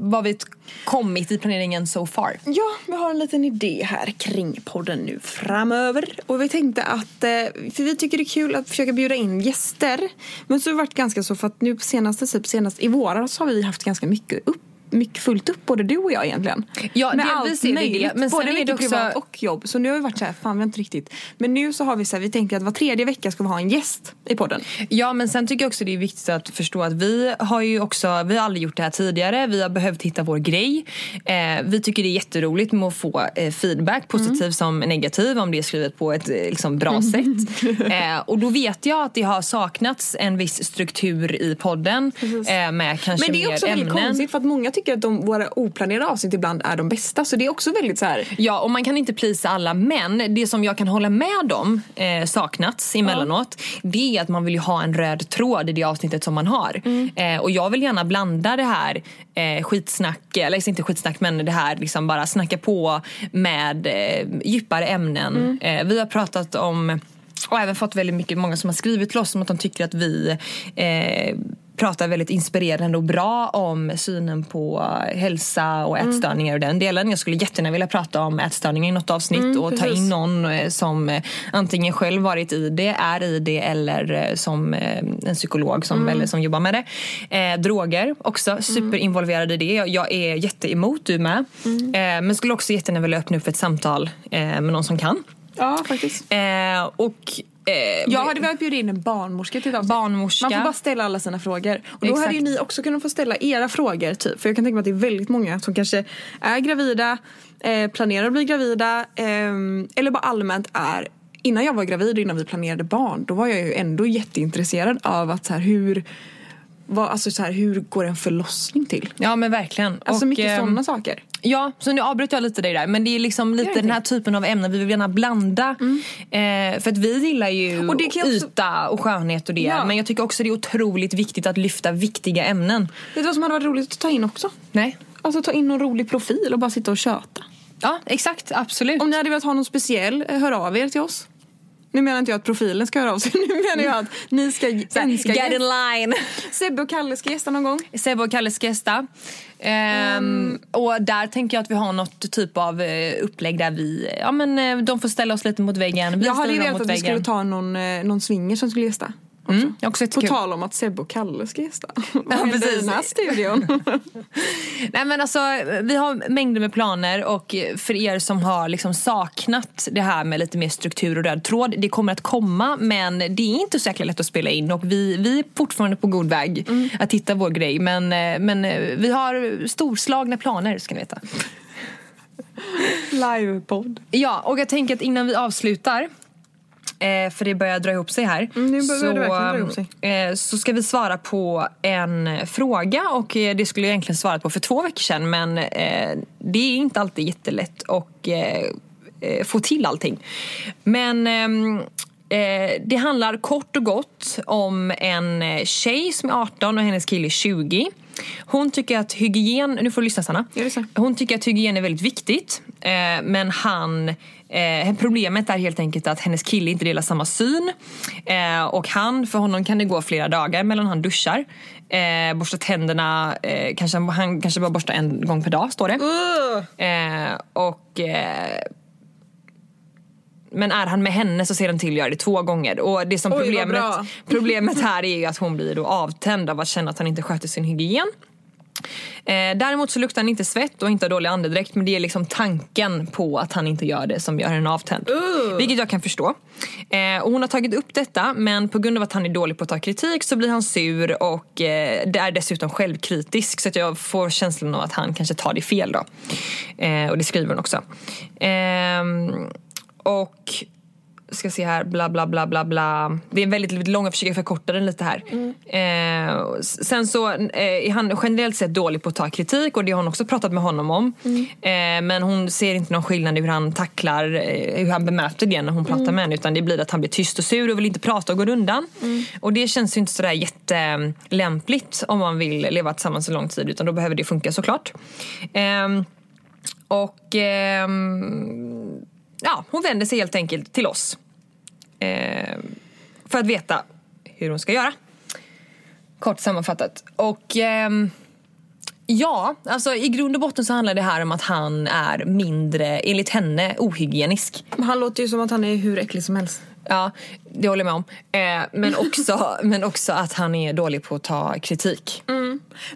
Speaker 3: vad vi kommit i planeringen so far.
Speaker 2: Ja, vi har en liten idé här kring podden nu framöver. Och vi tänkte att, eh, för vi tycker det är kul att försöka bjuda in gäster. Men så har det varit ganska så för att nu på senaste, typ senast i våras har vi haft ganska mycket upp mycket fullt upp, både du och jag egentligen.
Speaker 3: Ja,
Speaker 2: Med
Speaker 3: delvis är det
Speaker 2: möjligt,
Speaker 3: men
Speaker 2: både
Speaker 3: är det också-
Speaker 2: privat och jobb. Så nu har vi varit så här, fan vi har inte riktigt. Men nu så har vi så här, vi tänker att var tredje vecka ska vi ha en gäst i podden.
Speaker 3: Ja men sen tycker jag också det är viktigt att förstå att vi har ju också, vi har aldrig gjort det här tidigare, vi har behövt hitta vår grej. Eh, vi tycker det är jätteroligt med att få eh, feedback, positiv som negativ om det är skrivet på ett eh, liksom, bra sätt. <laughs> Eh, och då vet jag att det har saknats en viss struktur i podden eh, med kanske
Speaker 2: Men det är
Speaker 3: mer
Speaker 2: också väldigt
Speaker 3: ämnen.
Speaker 2: konstigt för att många tycker att de, våra oplanerade avsnitt ibland är de bästa. Så det är också väldigt så här.
Speaker 3: Ja, och man kan inte plisa alla men det som jag kan hålla med om eh, saknats emellanåt det är att man vill ju ha en röd tråd i det avsnittet som man har. Eh, och jag vill gärna blanda det här eh, skitsnack, eller inte skitsnack men det här liksom bara snacka på med eh, djupare ämnen. Eh, vi har pratat om och även fått väldigt mycket, många som har skrivit till oss om att de tycker att vi eh, pratar väldigt inspirerande och bra om synen på hälsa och ätstörningar och den delen. Jag skulle jättegärna vilja prata om ätstörningar i något avsnitt och ta
Speaker 2: precis.
Speaker 3: in någon eh, som eh, antingen själv varit i det, är i det eller eh, som en psykolog som, eller som jobbar med det. Eh, droger också, superinvolverad i det. Jag, jag är jätteemot, du med. Eh, men skulle också jättegärna vilja öppna upp ett samtal eh, med någon som kan.
Speaker 2: Ja, faktiskt.
Speaker 3: Och eh,
Speaker 2: Jag hade velat bjuda in en barnmorska till ett.
Speaker 3: Barnmorska.
Speaker 2: Man får bara ställa alla sina frågor. Och då
Speaker 3: Exakt.
Speaker 2: hade ju ni också kunnat få ställa era frågor. Typ. För jag kan tänka mig att det är väldigt många som kanske är gravida, eh, planerar att bli gravida ehm, eller bara allmänt är Innan jag var gravid och innan vi planerade barn då var jag ju ändå jätteintresserad av att så här, hur, vad, alltså så här, hur går en förlossning till?
Speaker 3: Ja men verkligen.
Speaker 2: Alltså
Speaker 3: och,
Speaker 2: mycket
Speaker 3: ehm,
Speaker 2: sådana saker.
Speaker 3: Ja, så nu avbryter jag lite dig där. Men det är liksom lite den här typen av ämnen vi vill gärna blanda. Eh, för att vi gillar ju
Speaker 2: Och det kan också-
Speaker 3: yta och skönhet och det.
Speaker 2: Ja.
Speaker 3: Men jag tycker också det är otroligt viktigt att lyfta viktiga ämnen.
Speaker 2: Vet du vad som hade varit roligt att ta in också?
Speaker 3: Nej.
Speaker 2: Alltså ta in någon rolig profil och bara sitta och köta.
Speaker 3: Ja, exakt. Absolut.
Speaker 2: Om ni hade velat ha någon speciell, eh, hör av er till oss. Nu menar inte jag att profilen ska höra av sig, <laughs> nu menar jag att ni ska önska
Speaker 3: Get in line.
Speaker 2: Sebbe och Kalle ska gästa någon gång.
Speaker 3: Sebbe och Kalle ska gästa. Ehm, Och där tänker jag att vi har något typ av eh, upplägg där vi, ja men eh, de får ställa oss lite mot väggen. Vi
Speaker 2: Jag hade ju velat att vi skulle ta någon, eh, någon swinger som skulle gästa.
Speaker 3: Mm, också
Speaker 2: På tal om att Sebbe och Kalle ska gästa. <laughs> Vad
Speaker 3: precis.
Speaker 2: i den här studion? <laughs>
Speaker 3: Nej men alltså, vi har mängder med planer och för er som har liksom saknat det här med lite mer struktur och röd tråd, det kommer att komma men det är inte så jäkla lätt att spela in och vi, vi är fortfarande på god väg att hitta vår grej men, eh, men eh, vi har storslagna planer ska ni veta. <laughs>
Speaker 2: Livepodd.
Speaker 3: Ja, och jag tänker att innan vi avslutar eh, för det börjar dra ihop sig här.
Speaker 2: Mm, nu börjar
Speaker 3: så,
Speaker 2: det verkligen dra ihop sig.
Speaker 3: eh, Så ska vi svara på en fråga och eh, det skulle jag egentligen svarat på för två veckor sedan men eh, det är inte alltid jättelätt att eh, eh, få till allting. Men eh, det handlar kort och gott om en eh, tjej som är 18 och hennes kille är 20. Hon tycker att hygien, nu får du lyssna Sanna. Hon tycker att hygien är väldigt viktigt. Eh, men han, eh, problemet är helt enkelt att hennes kille inte delar samma syn. Eh, och han, för honom kan det gå flera dagar mellan han duschar. Eh, borstar tänderna, eh, kanske, han kanske bara borstar en gång per dag står det. Eh, och eh, men är han med henne så ser han till att göra det två gånger. Och det som
Speaker 2: Oj,
Speaker 3: problemet, problemet här är ju att hon blir då avtänd av att känna att han inte sköter sin hygien. Eh, däremot så luktar han inte svett och inte har dålig andedräkt men det är liksom tanken på att han inte gör det som gör henne avtänd.
Speaker 2: Uh.
Speaker 3: Vilket jag kan förstå. Eh, och hon har tagit upp detta men på grund av att han är dålig på att ta kritik så blir han sur och eh, det är dessutom självkritisk så att jag får känslan av att han kanske tar det fel då. Eh, och det skriver hon också. Ehm, och ska se här, bla bla bla bla bla. Det är väldigt, väldigt lång, jag försöker förkorta den lite här. Eh, sen så eh, är han generellt sett dålig på att ta kritik och det har hon också pratat med honom om. Eh, men hon ser inte någon skillnad i hur han tacklar, eh, hur han bemöter det när hon pratar med henne utan det blir att han blir tyst och sur och vill inte prata och går undan. Och det känns ju inte sådär jättelämpligt om man vill leva tillsammans så lång tid utan då behöver det funka såklart. Ehm, och ehm, ja, hon vänder sig helt enkelt till oss. Eh, för att veta hur hon ska göra. Kort sammanfattat. Och ehm, ja, alltså i grund och botten så handlar det här om att han är mindre, enligt henne, ohygienisk.
Speaker 2: Han låter ju som att han är hur äcklig som helst.
Speaker 3: Ja, det håller jag med om. Eh, men, också, <laughs> men också att han är dålig på att ta kritik.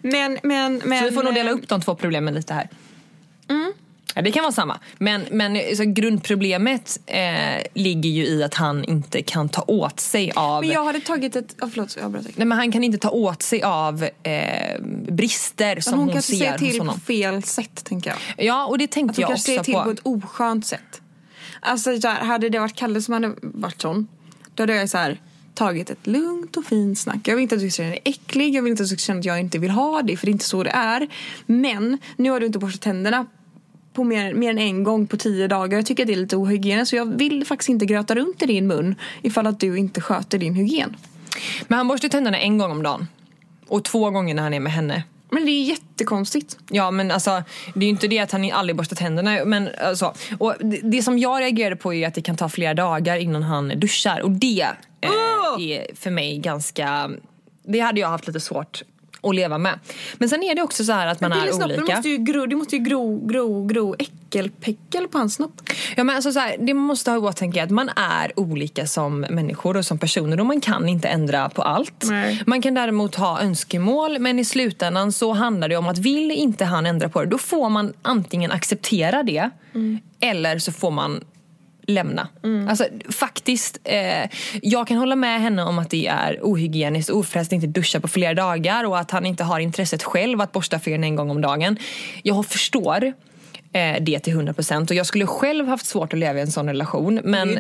Speaker 2: Men, men, men...
Speaker 3: Så vi får nog dela upp de två problemen lite här. Ja, det kan vara samma. Men, men så grundproblemet eh, ligger ju i att han inte kan ta åt sig av...
Speaker 2: Men jag hade tagit ett... Oh, förlåt, jag avbröt dig.
Speaker 3: Nej, men han kan inte ta åt sig av eh, brister som
Speaker 2: hon,
Speaker 3: hon,
Speaker 2: kanske
Speaker 3: ser hos
Speaker 2: till på fel sätt, tänker jag.
Speaker 3: Ja, och det tänkte
Speaker 2: Att hon
Speaker 3: jag
Speaker 2: kanske säger
Speaker 3: också
Speaker 2: till
Speaker 3: på.
Speaker 2: på ett oskönt sätt. Alltså, så här, hade det varit Kalle som hade varit sån, då hade jag så här, tagit ett lugnt och fint snack. Jag vill inte att du ska känna dig äcklig, jag vill inte att du ska känna att jag inte vill ha det, för det är inte så det är. Men nu har du inte borstat tänderna på mer, mer än en gång på tio dagar. Jag tycker att det är lite ohygieniskt så jag vill faktiskt inte gröta runt i din mun ifall att du inte sköter din hygien.
Speaker 3: Men han borstar tänderna en gång om dagen. Och två gånger när han är med henne.
Speaker 2: Men det är jättekonstigt.
Speaker 3: Ja men alltså det är ju inte det att han aldrig borstar tänderna men alltså, och det, det som jag reagerade på är att det kan ta flera dagar innan han duschar och det eh,
Speaker 2: Åh!
Speaker 3: är för mig ganska, det hade jag haft lite svårt att leva med. Men sen är det också så här att man är
Speaker 2: snoppen
Speaker 3: olika.
Speaker 2: måste ju gro, det måste ju gro, gro, gro äckelpäckel på hans snopp.
Speaker 3: Ja, men alltså så här, det måste ha i åtanke att man är olika som människor och som personer och man kan inte ändra på allt.
Speaker 2: Nej.
Speaker 3: Man kan däremot ha önskemål men i slutändan så handlar det om att vill inte han ändra på det då får man antingen acceptera det eller så får man lämna. Alltså faktiskt, eh, jag kan hålla med henne om att det är ohygieniskt och ofräscht att inte duscha på flera dagar och att han inte har intresset själv att borsta feren en gång om dagen. Jag förstår det till 100% och jag skulle själv haft svårt att leva i en sån relation. Men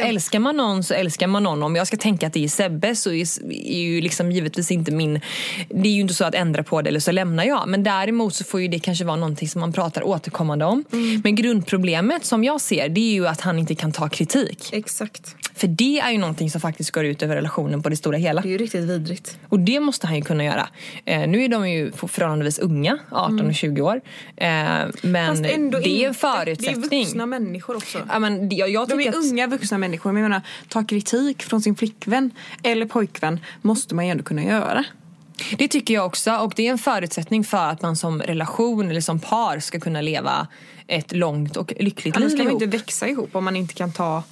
Speaker 3: älskar man någon så älskar man någon. Om jag ska tänka att det är Sebbe så är, ju liksom givetvis inte min... Det är ju inte så att ändra på det eller så lämnar jag. Men däremot så får ju det kanske vara någonting som man pratar återkommande om.
Speaker 2: Mm.
Speaker 3: Men grundproblemet som jag ser det är ju att han inte kan ta kritik.
Speaker 2: Exakt.
Speaker 3: För det är ju någonting som faktiskt går ut över relationen på det stora hela.
Speaker 2: Det är ju riktigt vidrigt.
Speaker 3: Och det måste han ju kunna göra. Eh, nu är de ju förhållandevis unga, 18 och 20 år. Eh, men
Speaker 2: Mm. Fast ändå
Speaker 3: det är en förutsättning.
Speaker 2: Det är vuxna människor också.
Speaker 3: Ja, men jag, jag
Speaker 2: De är
Speaker 3: att,
Speaker 2: unga vuxna människor. Men jag menar, ta kritik från sin flickvän eller pojkvän måste man ju ändå kunna göra.
Speaker 3: Det tycker jag också och det är en förutsättning för att man som relation eller som par ska kunna leva ett långt och lyckligt
Speaker 2: Annars
Speaker 3: liv
Speaker 2: kan man
Speaker 3: ihop.
Speaker 2: inte växa ihop om man inte kan ta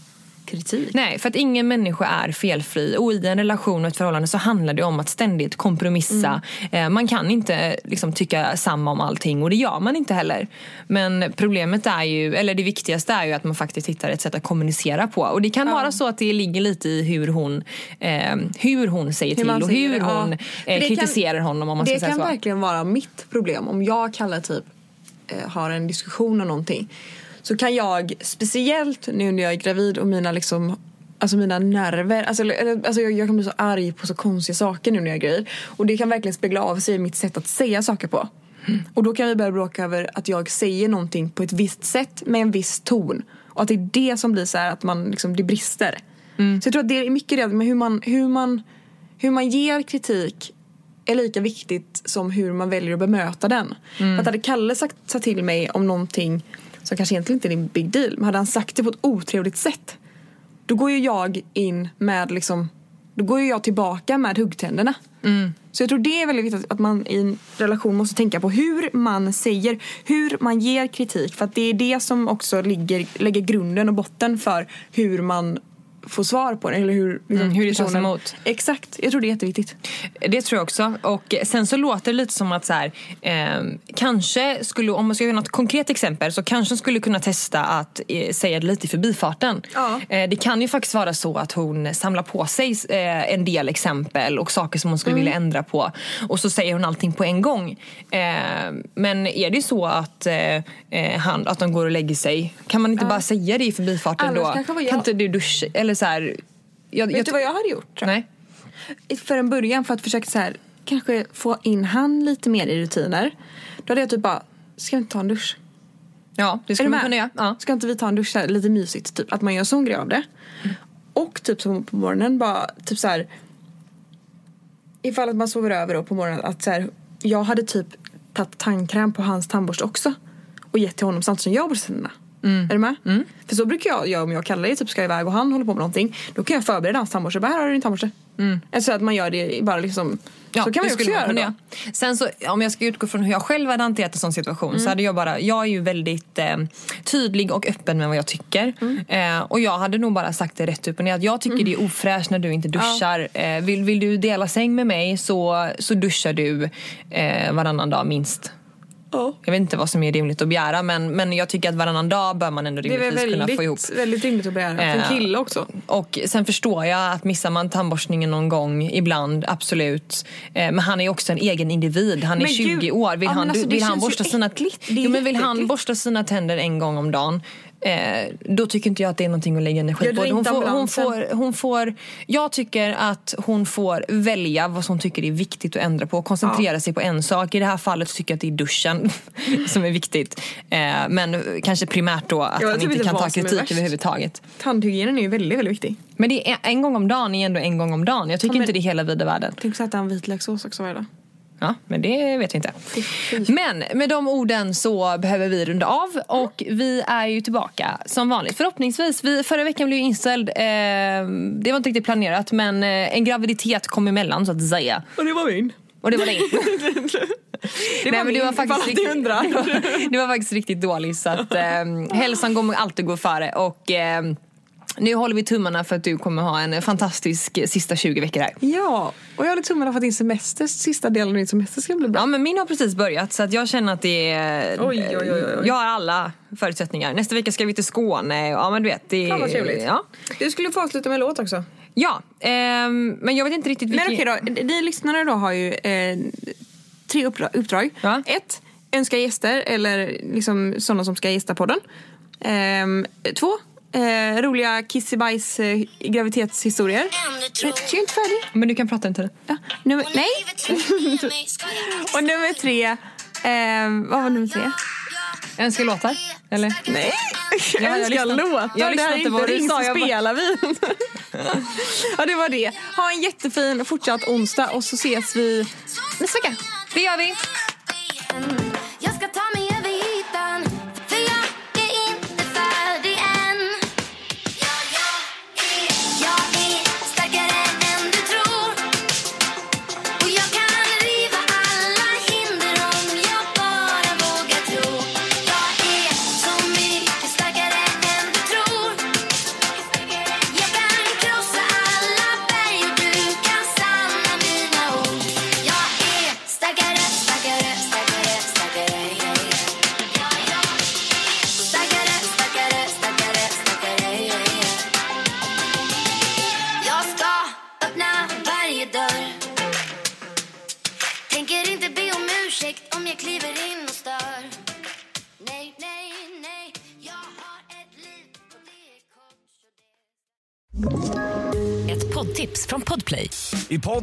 Speaker 2: kritik.
Speaker 3: Nej, för att ingen människa är felfri och i en relation och ett förhållande så handlar det om att ständigt kompromissa.
Speaker 2: Mm.
Speaker 3: Eh, Man kan inte liksom, tycka samma om allting och det gör man inte heller. Men problemet är ju, eller det viktigaste är ju att man faktiskt hittar ett sätt att kommunicera på. Och det kan vara så att det ligger lite i hur hon, eh, hur hon säger till
Speaker 2: man
Speaker 3: och hur
Speaker 2: det, ja.
Speaker 3: hon
Speaker 2: För
Speaker 3: eh,
Speaker 2: det kan-
Speaker 3: kritiserar honom om man
Speaker 2: Det
Speaker 3: ska säga
Speaker 2: kan
Speaker 3: så.
Speaker 2: verkligen vara mitt problem. Om jag Kalle typ eh, har en diskussion om någonting så kan jag, speciellt nu när jag är gravid och mina liksom Alltså mina nerver, alltså, alltså jag, jag kan bli så arg på så konstiga saker nu när jag är gravid. Och det kan verkligen spegla av sig i mitt sätt att säga saker på. Och då kan vi börja bråka över att jag säger någonting på ett visst sätt med en viss ton. Och att det är det som blir så här att man liksom, det brister. Så jag tror att det är mycket det med hur man, hur man, hur man ger kritik är lika viktigt som hur man väljer att bemöta den. För att hade Kalle sagt, sagt till mig om någonting som kanske egentligen inte är en big deal, men hade han sagt det på ett otrevligt sätt då går ju jag in med liksom då går ju jag tillbaka med huggtänderna. Så jag tror det är väldigt viktigt att man i en relation måste tänka på hur man säger, hur man ger kritik. För att det är det som också ligger, lägger grunden och botten för hur man får svar på det. Eller hur, liksom,
Speaker 3: Mm, hur det tas emot.
Speaker 2: Exakt, jag tror det är jätteviktigt.
Speaker 3: Det tror jag också. Och sen så låter det lite som att så här, eh, kanske skulle, om man ska göra något konkret exempel så kanske skulle kunna testa att eh, säga det lite i förbifarten.
Speaker 2: Ja.
Speaker 3: Eh, det kan ju faktiskt vara så att hon samlar på sig eh, en del exempel och saker som hon skulle vilja ändra på. Och så säger hon allting på en gång. Eh, men är det så att, eh, eh, han, att de går och lägger sig, kan man inte bara säga det i förbifarten
Speaker 2: Annars
Speaker 3: då? Kan inte du duscha? Eller så här, jag,
Speaker 2: Vet du vad jag hade gjort? jag?
Speaker 3: Nej.
Speaker 2: För en början för att försöka så här, kanske få in han lite mer i rutiner. Då hade jag typ bara, ska vi inte ta en dusch?
Speaker 3: Ja, det skulle man kunna göra. Ja.
Speaker 2: Ska inte vi ta en dusch så här, lite mysigt? Typ att man gör sån grej av det. Och typ som på morgonen bara typ så här. Ifall att man sover över då på morgonen att så här, jag hade typ tagit tandkräm på hans tandborste också. Och gett till honom samtidigt som jag borstar tänderna. Är du med? För så brukar jag göra om jag och Kalle typ ska iväg och han håller på med någonting. Då kan jag förbereda hans tandborste. Bara här har du din tandborste. Alltså att man gör det bara liksom. så kan man
Speaker 3: det
Speaker 2: ju också göra då.
Speaker 3: göra. Sen så, om jag ska utgå från hur jag själv hade hanterat en sån situation
Speaker 2: Mm.
Speaker 3: så hade jag bara, jag är ju väldigt eh, tydlig och öppen med vad jag tycker.
Speaker 2: Mm.
Speaker 3: Eh, och jag hade nog bara sagt det rätt upp och ner att jag tycker det är ofräscht när du inte duschar. Eh, vill, vill du dela säng med mig så, så duschar du eh, varannan dag minst.
Speaker 2: Ja.
Speaker 3: Jag vet inte vad som är rimligt att begära men, men jag tycker att varannan dag bör man ändå
Speaker 2: Det är
Speaker 3: rimligtvis kunna få ihop.
Speaker 2: väldigt, väldigt rimligt att begära. För en
Speaker 3: Eh,
Speaker 2: kille också.
Speaker 3: Och sen förstår jag att missar man tandborstningen någon gång ibland, absolut. Eh, men han är också en egen individ. Han är
Speaker 2: Men
Speaker 3: 20
Speaker 2: gud,
Speaker 3: år. Vill
Speaker 2: ja,
Speaker 3: han,
Speaker 2: alltså, det
Speaker 3: vill han
Speaker 2: ju
Speaker 3: borsta sina
Speaker 2: äckligt. Det är
Speaker 3: jo, men Vill han borsta sina tänder en gång om dagen Eh, då tycker inte jag att det är någonting att lägga energi på. Hon får, hon, får, hon får, jag tycker att hon får välja vad hon tycker är viktigt att ändra på koncentrera sig på en sak. I det här fallet tycker jag att det är duschen <laughs> som är viktigt. Eh, men kanske primärt då att
Speaker 2: Jag
Speaker 3: han
Speaker 2: typ
Speaker 3: inte kan ta kritik överhuvudtaget.
Speaker 2: Tandhygienen är ju väldigt, väldigt viktig.
Speaker 3: Men det är en gång om dagen är ändå en gång om dagen. Jag tycker
Speaker 2: Ja, men-
Speaker 3: inte det är hela vida världen.
Speaker 2: Tänk så att han vitlökssås också varje dag.
Speaker 3: Ja, men det vet vi inte. Men med de orden så behöver vi runda av och vi är ju tillbaka som vanligt. Förhoppningsvis. Vi, förra veckan blev ju inställd. Eh, det var inte riktigt planerat men eh, en graviditet kom emellan så att säga.
Speaker 2: Och det var min.
Speaker 3: Och det var din. <laughs>
Speaker 2: Det
Speaker 3: Nej,
Speaker 2: var
Speaker 3: men det
Speaker 2: min,
Speaker 3: var faktiskt riktigt,
Speaker 2: undrar.
Speaker 3: det <laughs> var, det var faktiskt riktigt dåligt så att eh, hälsan kommer alltid gå före och eh, nu håller vi tummarna för att du kommer ha en fantastisk sista 20 veckor här.
Speaker 2: Ja, och jag håller tummarna för att din semester, sista delen av din semester ska bli bra.
Speaker 3: Ja men min har precis börjat så att jag känner att det är...
Speaker 2: Oj, oj, oj, oj.
Speaker 3: Jag har alla förutsättningar. Nästa vecka ska vi till Skåne ja men du vet. Det,
Speaker 2: Fan vad trevligt.
Speaker 3: Ja,
Speaker 2: Du skulle få avsluta med en låt också.
Speaker 3: ja ehm, men jag vet inte riktigt
Speaker 2: Men
Speaker 3: vilken...
Speaker 2: okej då, ni lyssnare då har ju eh, tre uppdra- uppdrag.
Speaker 3: Ja.
Speaker 2: Ett, önska gäster eller liksom sådana som ska gästa podden. Ehm, två, eh, roliga kissibajs eh, graviditetshistorier. Men, jag är inte färdig.
Speaker 3: Men du kan prata en tid.
Speaker 2: Ja, nummer, nej. Och nummer tre, ehm, vad var nummer tre?
Speaker 3: Önska låtar? Eller?
Speaker 2: Nej,
Speaker 3: jag
Speaker 2: önska
Speaker 3: lyssnar-
Speaker 2: låtar.
Speaker 3: jag
Speaker 2: det här är
Speaker 3: inte vad
Speaker 2: ring
Speaker 3: sa,
Speaker 2: så
Speaker 3: jag bara-
Speaker 2: spelar vi. <laughs> ja det var det. Ha en jättefin fortsatt onsdag och så ses vi nästa vecka.
Speaker 3: Det gör vi!